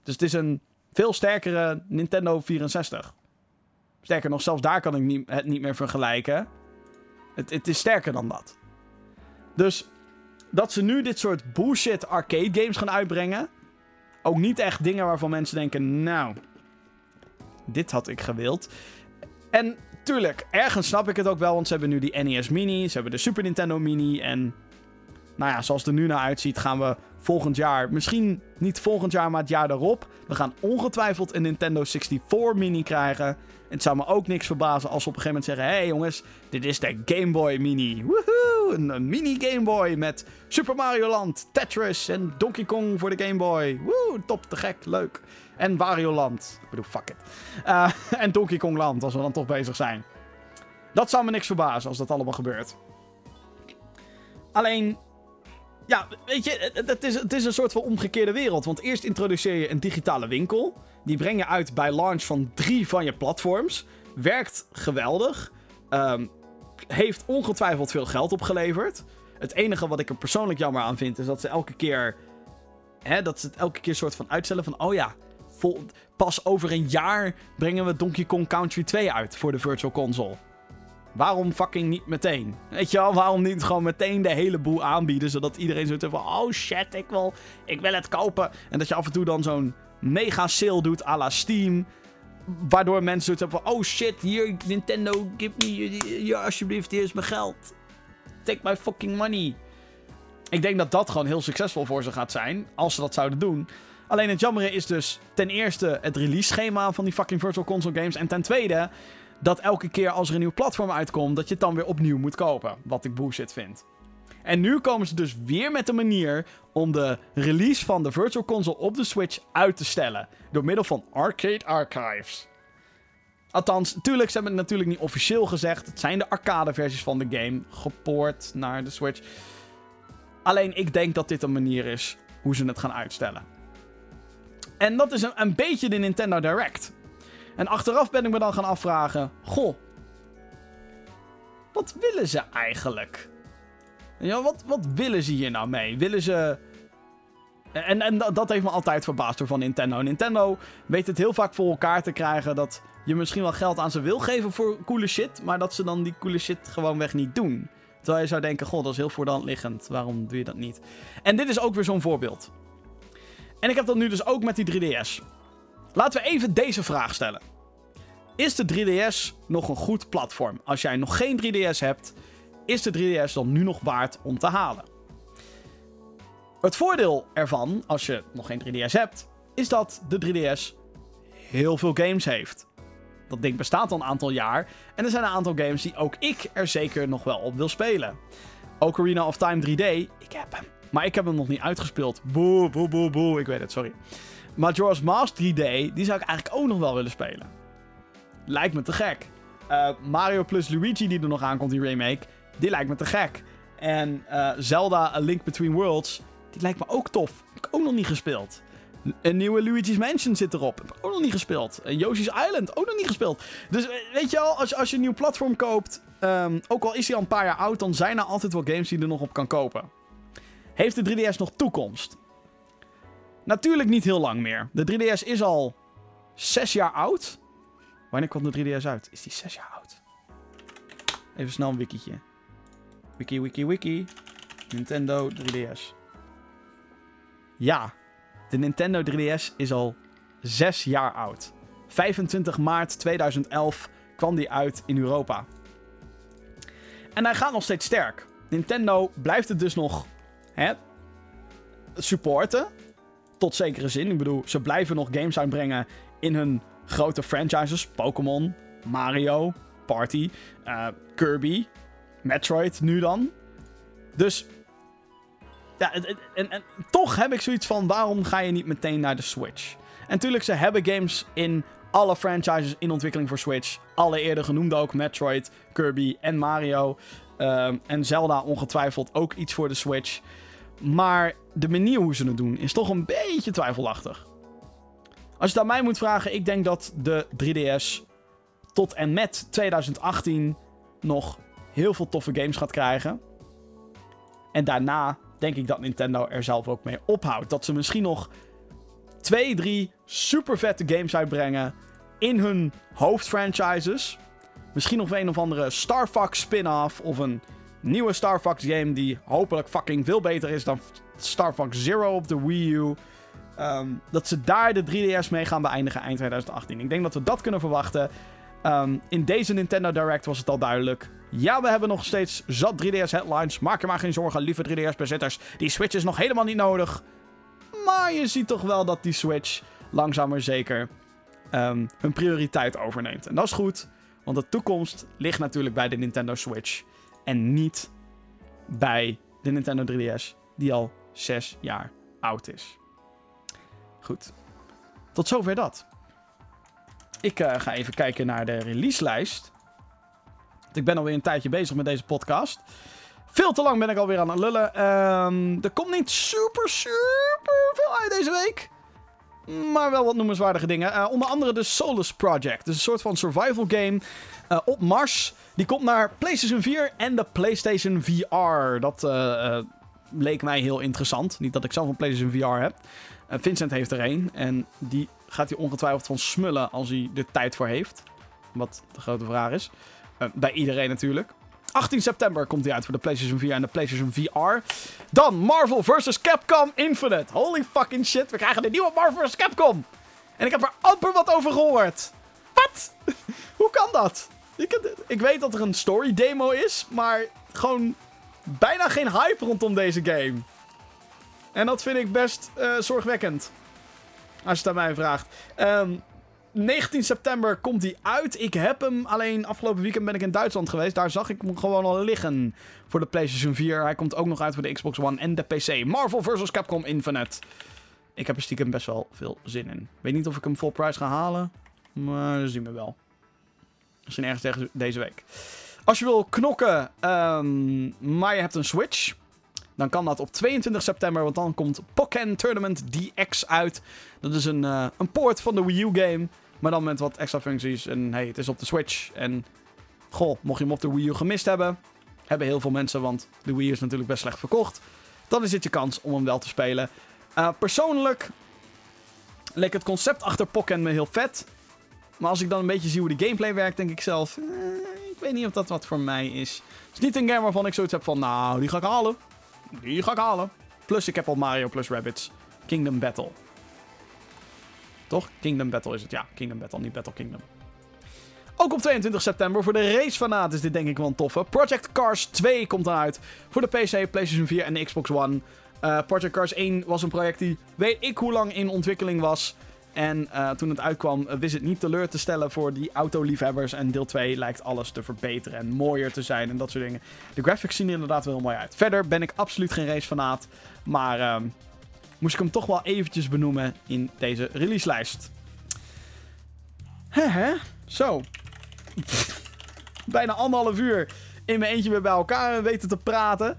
Dus het is een veel sterkere Nintendo 64. Sterker nog, zelfs daar kan ik niet, het niet meer vergelijken. Het, het is sterker dan dat. Dus dat ze nu dit soort bullshit arcade games gaan uitbrengen. Ook niet echt dingen waarvan mensen denken, nou, dit had ik gewild. En tuurlijk, ergens snap ik het ook wel, want ze hebben nu die NES Mini, ze hebben de Super Nintendo Mini en... Nou ja, zoals het er nu naar uitziet, gaan we volgend jaar, misschien niet volgend jaar, maar het jaar daarop. We gaan ongetwijfeld een Nintendo 64 Mini krijgen. Het zou me ook niks verbazen als ze op een gegeven moment zeggen: hé hey jongens, dit is de Game Boy Mini. Woehoe! Een, mini Game Boy met Super Mario Land, Tetris en Donkey Kong voor de Game Boy. Woe, top, te gek, leuk. En Wario Land. Ik bedoel, fuck it. Uh, en Donkey Kong Land, als we dan toch bezig zijn. Dat zou me niks verbazen als dat allemaal gebeurt. Alleen, ja, weet je, het is, het is een soort van omgekeerde wereld. Want eerst introduceer je een digitale winkel. Die breng je uit bij launch van drie van je platforms. Werkt geweldig. Um, heeft ongetwijfeld veel geld opgeleverd. Het enige wat ik er persoonlijk jammer aan vind, is dat ze elke keer. Hè, dat ze het elke keer soort van uitstellen van. Oh ja, pas over een jaar brengen we Donkey Kong Country 2 uit voor de Virtual Console. Waarom fucking niet meteen? Weet je wel, waarom niet gewoon meteen de hele boel aanbieden, zodat iedereen zo van, oh shit, ik wil, ik wil het kopen. En dat je af en toe dan zo'n mega sale doet à la Steam. Waardoor mensen hebben van, oh shit, hier Nintendo, give me, hier alsjeblieft, hier is mijn geld. Take my fucking money. Ik denk dat dat gewoon heel succesvol voor ze gaat zijn, als ze dat zouden doen. Alleen het jammere is dus ten eerste het release schema van die fucking Virtual Console games. En ten tweede dat elke keer als er een nieuw platform uitkomt, dat je het dan weer opnieuw moet kopen. Wat ik bullshit vind. En nu komen ze dus weer met een manier om de release van de Virtual Console op de Switch uit te stellen. Door middel van Arcade Archives. Althans, natuurlijk, ze hebben het natuurlijk niet officieel gezegd. Het zijn de arcade versies van de game, gepoord naar de Switch. Alleen ik denk dat dit een manier is hoe ze het gaan uitstellen. En dat is een, een beetje de Nintendo Direct. En achteraf ben ik me dan gaan afvragen: Goh, wat willen ze eigenlijk? Ja, wat, wat willen ze hier nou mee? Willen ze. En, en dat heeft me altijd verbaasd door van Nintendo. Nintendo weet het heel vaak voor elkaar te krijgen dat je misschien wel geld aan ze wil geven voor coole shit, maar dat ze dan die coole shit gewoonweg niet doen. Terwijl je zou denken, god, dat is heel voor de hand liggend. Waarom doe je dat niet? En dit is ook weer zo'n voorbeeld. En ik heb dat nu dus ook met die 3DS. Laten we even deze vraag stellen. Is de 3DS nog een goed platform? Als jij nog geen 3DS hebt, is de 3DS dan nu nog waard om te halen? Het voordeel ervan, als je nog geen 3DS hebt, is dat de 3DS heel veel games heeft. dat ding bestaat al een aantal jaar. En er zijn een aantal games die ook ik er zeker nog wel op wil spelen. Ocarina of Time 3D, ik heb hem. Maar ik heb hem nog niet uitgespeeld. Boe, boe, boe, boe. Ik weet het, sorry. Majora's Mask 3D, die zou ik eigenlijk ook nog wel willen spelen. Lijkt me te gek. Uh, Mario plus Luigi, die er nog aankomt, die remake, die lijkt me te gek. En uh, Zelda A Link Between Worlds, die lijkt me ook tof. Heb ik ook nog niet gespeeld. Een nieuwe Luigi's Mansion zit erop. Heb ik ook nog niet gespeeld. En Yoshi's Island, ook nog niet gespeeld. Dus weet je al, als je, als je een nieuw platform koopt, um, ook al is hij al een paar jaar oud, dan zijn er altijd wel games die je er nog op kan kopen. Heeft de 3DS nog toekomst? Natuurlijk niet heel lang meer. De 3DS is al 6 jaar oud. Wanneer komt de 3DS uit? Is die 6 jaar oud? Even snel een wikietje. Wiki, wiki, wiki. Nintendo 3DS. Ja, de Nintendo 3DS is al 6 jaar oud. 25 maart 2011 kwam die uit in Europa. En hij gaat nog steeds sterk. Nintendo blijft het dus nog hè, supporten. Tot zekere zin. Ik bedoel, ze blijven nog games uitbrengen in hun grote franchises. Pokémon, Mario, Party, uh, Kirby, Metroid nu dan. Dus ja, en, en, toch heb ik zoiets van: waarom ga je niet meteen naar de Switch? En natuurlijk, ze hebben games in alle franchises in ontwikkeling voor Switch. Alle eerder genoemde ook: Metroid, Kirby en Mario. Um, en Zelda ongetwijfeld ook iets voor de Switch. Maar de manier hoe ze het doen is toch een beetje twijfelachtig. Als je het aan mij moet vragen, ik denk dat de 3DS tot en met 2018 nog heel veel toffe games gaat krijgen. En daarna denk ik dat Nintendo er zelf ook mee ophoudt. Dat ze misschien nog twee, drie super vette games uitbrengen in hun hoofdfranchises. Misschien nog een of andere Star Fox spin-off of een nieuwe Star Fox game die hopelijk fucking veel beter is dan Star Fox Zero op de Wii U. Ehm, dat ze daar de 3DS mee gaan beëindigen eind 2018. Ik denk dat we dat kunnen verwachten. Um, in deze Nintendo Direct was het al duidelijk. Ja, we hebben nog steeds zat 3DS headlines. Maak je maar geen zorgen, lieve 3DS-bezitters. Die Switch is nog helemaal niet nodig. Maar je ziet toch wel dat die Switch langzaam zeker um, hun prioriteit overneemt. En dat is goed, want de toekomst ligt natuurlijk bij de Nintendo Switch. En niet bij de Nintendo 3DS, die al 6 jaar oud is. Goed. Tot zover dat. Ik uh, ga even kijken naar de releaselijst. Ik ben alweer een tijdje bezig met deze podcast. Veel te lang ben ik alweer aan het lullen. Um, er komt niet super, super veel uit deze week. Maar wel wat noemenswaardige dingen. Uh, onder andere de Solus Project. Dus een soort van survival game uh, op Mars. Die komt naar PlayStation 4 en de PlayStation VR. Dat uh, leek mij heel interessant. Niet dat ik zelf een PlayStation VR heb. Vincent heeft er een. En die gaat hij ongetwijfeld van smullen als hij er tijd voor heeft. Wat de grote vraag is. Bij iedereen natuurlijk. 18 september komt hij uit voor de PlayStation 4 en de PlayStation VR. Dan Marvel vs. Capcom Infinite. Holy fucking shit, we krijgen een nieuwe Marvel vs. Capcom. En ik heb er amper wat over gehoord. Wat? Hoe kan dat? Ik, weet dat er een story demo is, maar gewoon bijna geen hype rondom deze game. En dat vind ik best uh, zorgwekkend. Als je het aan mij vraagt. Um, 19 september komt hij uit. Ik heb hem alleen afgelopen weekend ben ik in Duitsland geweest. Daar zag ik hem gewoon al liggen voor de PlayStation 4. Hij komt ook nog uit voor de Xbox One en de PC. Marvel vs. Capcom Infinite. Ik heb er stiekem best wel veel zin in. Weet niet of ik hem full price ga halen. Maar dat zien we wel. Misschien ergens deze week. Als je wil knokken, um, maar je hebt een Switch. Dan kan dat op 22 september, want dan komt Pokken Tournament DX uit. Dat is een, uh, een poort van de Wii U game. Maar dan met wat extra functies. En hey, het is op de Switch. En goh, mocht je hem op de Wii U gemist hebben. Hebben heel veel mensen, want de Wii U is natuurlijk best slecht verkocht. Dan is dit je kans om hem wel te spelen. Uh, persoonlijk leek het concept achter Pokken me heel vet. Maar als ik dan een beetje zie hoe de gameplay werkt, denk ik zelf... Eh, ik weet niet of dat wat voor mij is. Het is niet een game waarvan ik zoiets heb van... Nou, die ga ik halen. Die ga ik halen. Plus, ik heb al Mario plus Rabbids Kingdom Battle. Toch? Kingdom Battle is het. Ja, Kingdom Battle, niet Battle Kingdom. Ook op 22 september voor de racefanaat is dit denk ik wel een toffe. Project Cars 2 komt dan uit voor de PC, PlayStation 4 en de Xbox One. Uh, Project Cars 1 was een project die weet ik hoe lang in ontwikkeling was. En uh, toen het uitkwam, wist het niet teleur te stellen voor die autoliefhebbers. En deel 2 lijkt alles te verbeteren en mooier te zijn en dat soort dingen. De graphics zien er inderdaad wel heel mooi uit. Verder ben ik absoluut geen racefanaat. Maar uh, moest ik hem toch wel eventjes benoemen in deze releaselijst. Hehe, zo. Bijna anderhalf uur in mijn eentje weer bij elkaar weten te praten.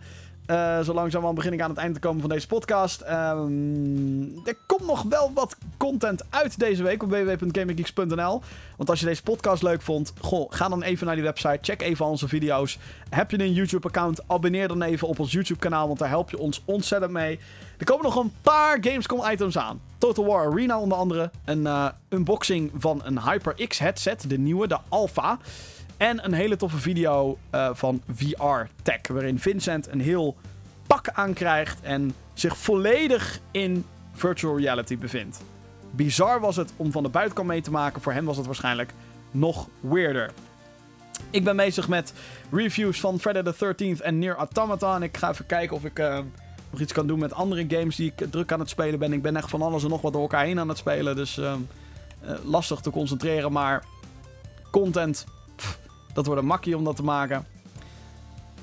Uh, zo langzamerhand begin ik aan het eind te komen van deze podcast. Um, er komt nog wel wat content uit deze week op www.gaminggeeks.nl. Want als je deze podcast leuk vond, goh, ga dan even naar die website. Check even onze video's. Heb je een YouTube-account? Abonneer dan even op ons YouTube-kanaal, want daar help je ons ontzettend mee. Er komen nog een paar Gamescom-items aan. Total War Arena onder andere. Een uh, unboxing van een HyperX headset, de nieuwe, de Alpha. En een hele toffe video uh, van VR Tech. Waarin Vincent een heel pak aankrijgt en zich volledig in virtual reality bevindt. Bizar was het om van de buitenkant mee te maken. Voor hem was het waarschijnlijk nog weirder. Ik ben bezig met reviews van Friday the 13th en Near Automata. En ik ga even kijken of ik uh, nog iets kan doen met andere games die ik druk aan het spelen ben. Ik ben echt van alles en nog wat door elkaar heen aan het spelen. Dus uh, lastig te concentreren. Maar content dat wordt een makkie om dat te maken.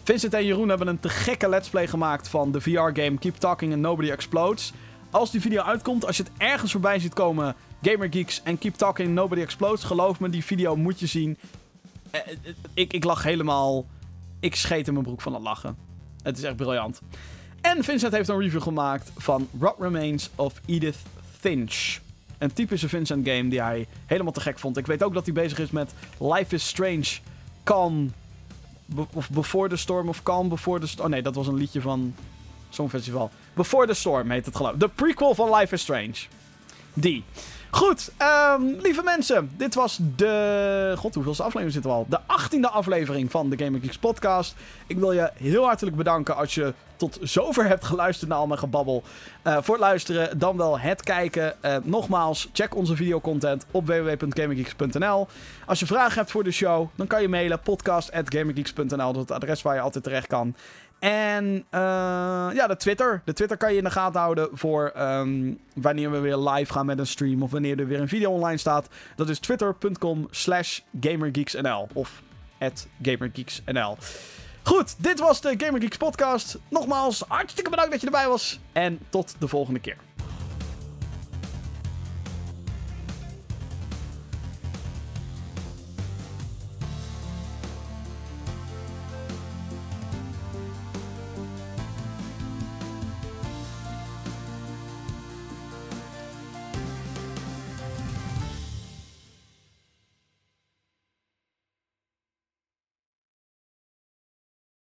Vincent en Jeroen hebben een te gekke let's play gemaakt van de VR-game Keep Talking and Nobody Explodes. Als die video uitkomt, als je het ergens voorbij ziet komen, Gamer Geeks en Keep Talking and Nobody Explodes, geloof me, die video moet je zien. Eh, eh, ik, ik lach helemaal. Ik scheet in mijn broek van het lachen. Het is echt briljant. En Vincent heeft een review gemaakt van What Remains of Edith Finch. Een typische Vincent game die hij helemaal te gek vond. Ik weet ook dat hij bezig is met Life is Strange Calm. of Before the Storm of Calm Before the Storm. Oh nee, dat was een liedje van Songfestival. Before the Storm heet het geloof De prequel van Life is Strange. Die. Goed, um, lieve mensen. Dit was de... God, hoeveelste aflevering zitten we al? De achttiende aflevering van de Gaming Geeks podcast. Ik wil je heel hartelijk bedanken als je tot zover hebt geluisterd naar al mijn gebabbel. Uh, voor het luisteren, dan wel het kijken. Uh, nogmaals, check onze videocontent op www.gaminggeeks.nl. Als je vragen hebt voor de show, dan kan je mailen podcast.gaminggeeks.nl. Dat is het adres waar je altijd terecht kan. En uh, ja, de Twitter. De Twitter kan je in de gaten houden voor um, wanneer we weer live gaan met een stream. Of wanneer er weer een video online staat. Dat is twitter.com slash gamergeeksnl. Of at gamergeeksnl. Goed, dit was de Gamergeeks podcast. Nogmaals, hartstikke bedankt dat je erbij was. En tot de volgende keer.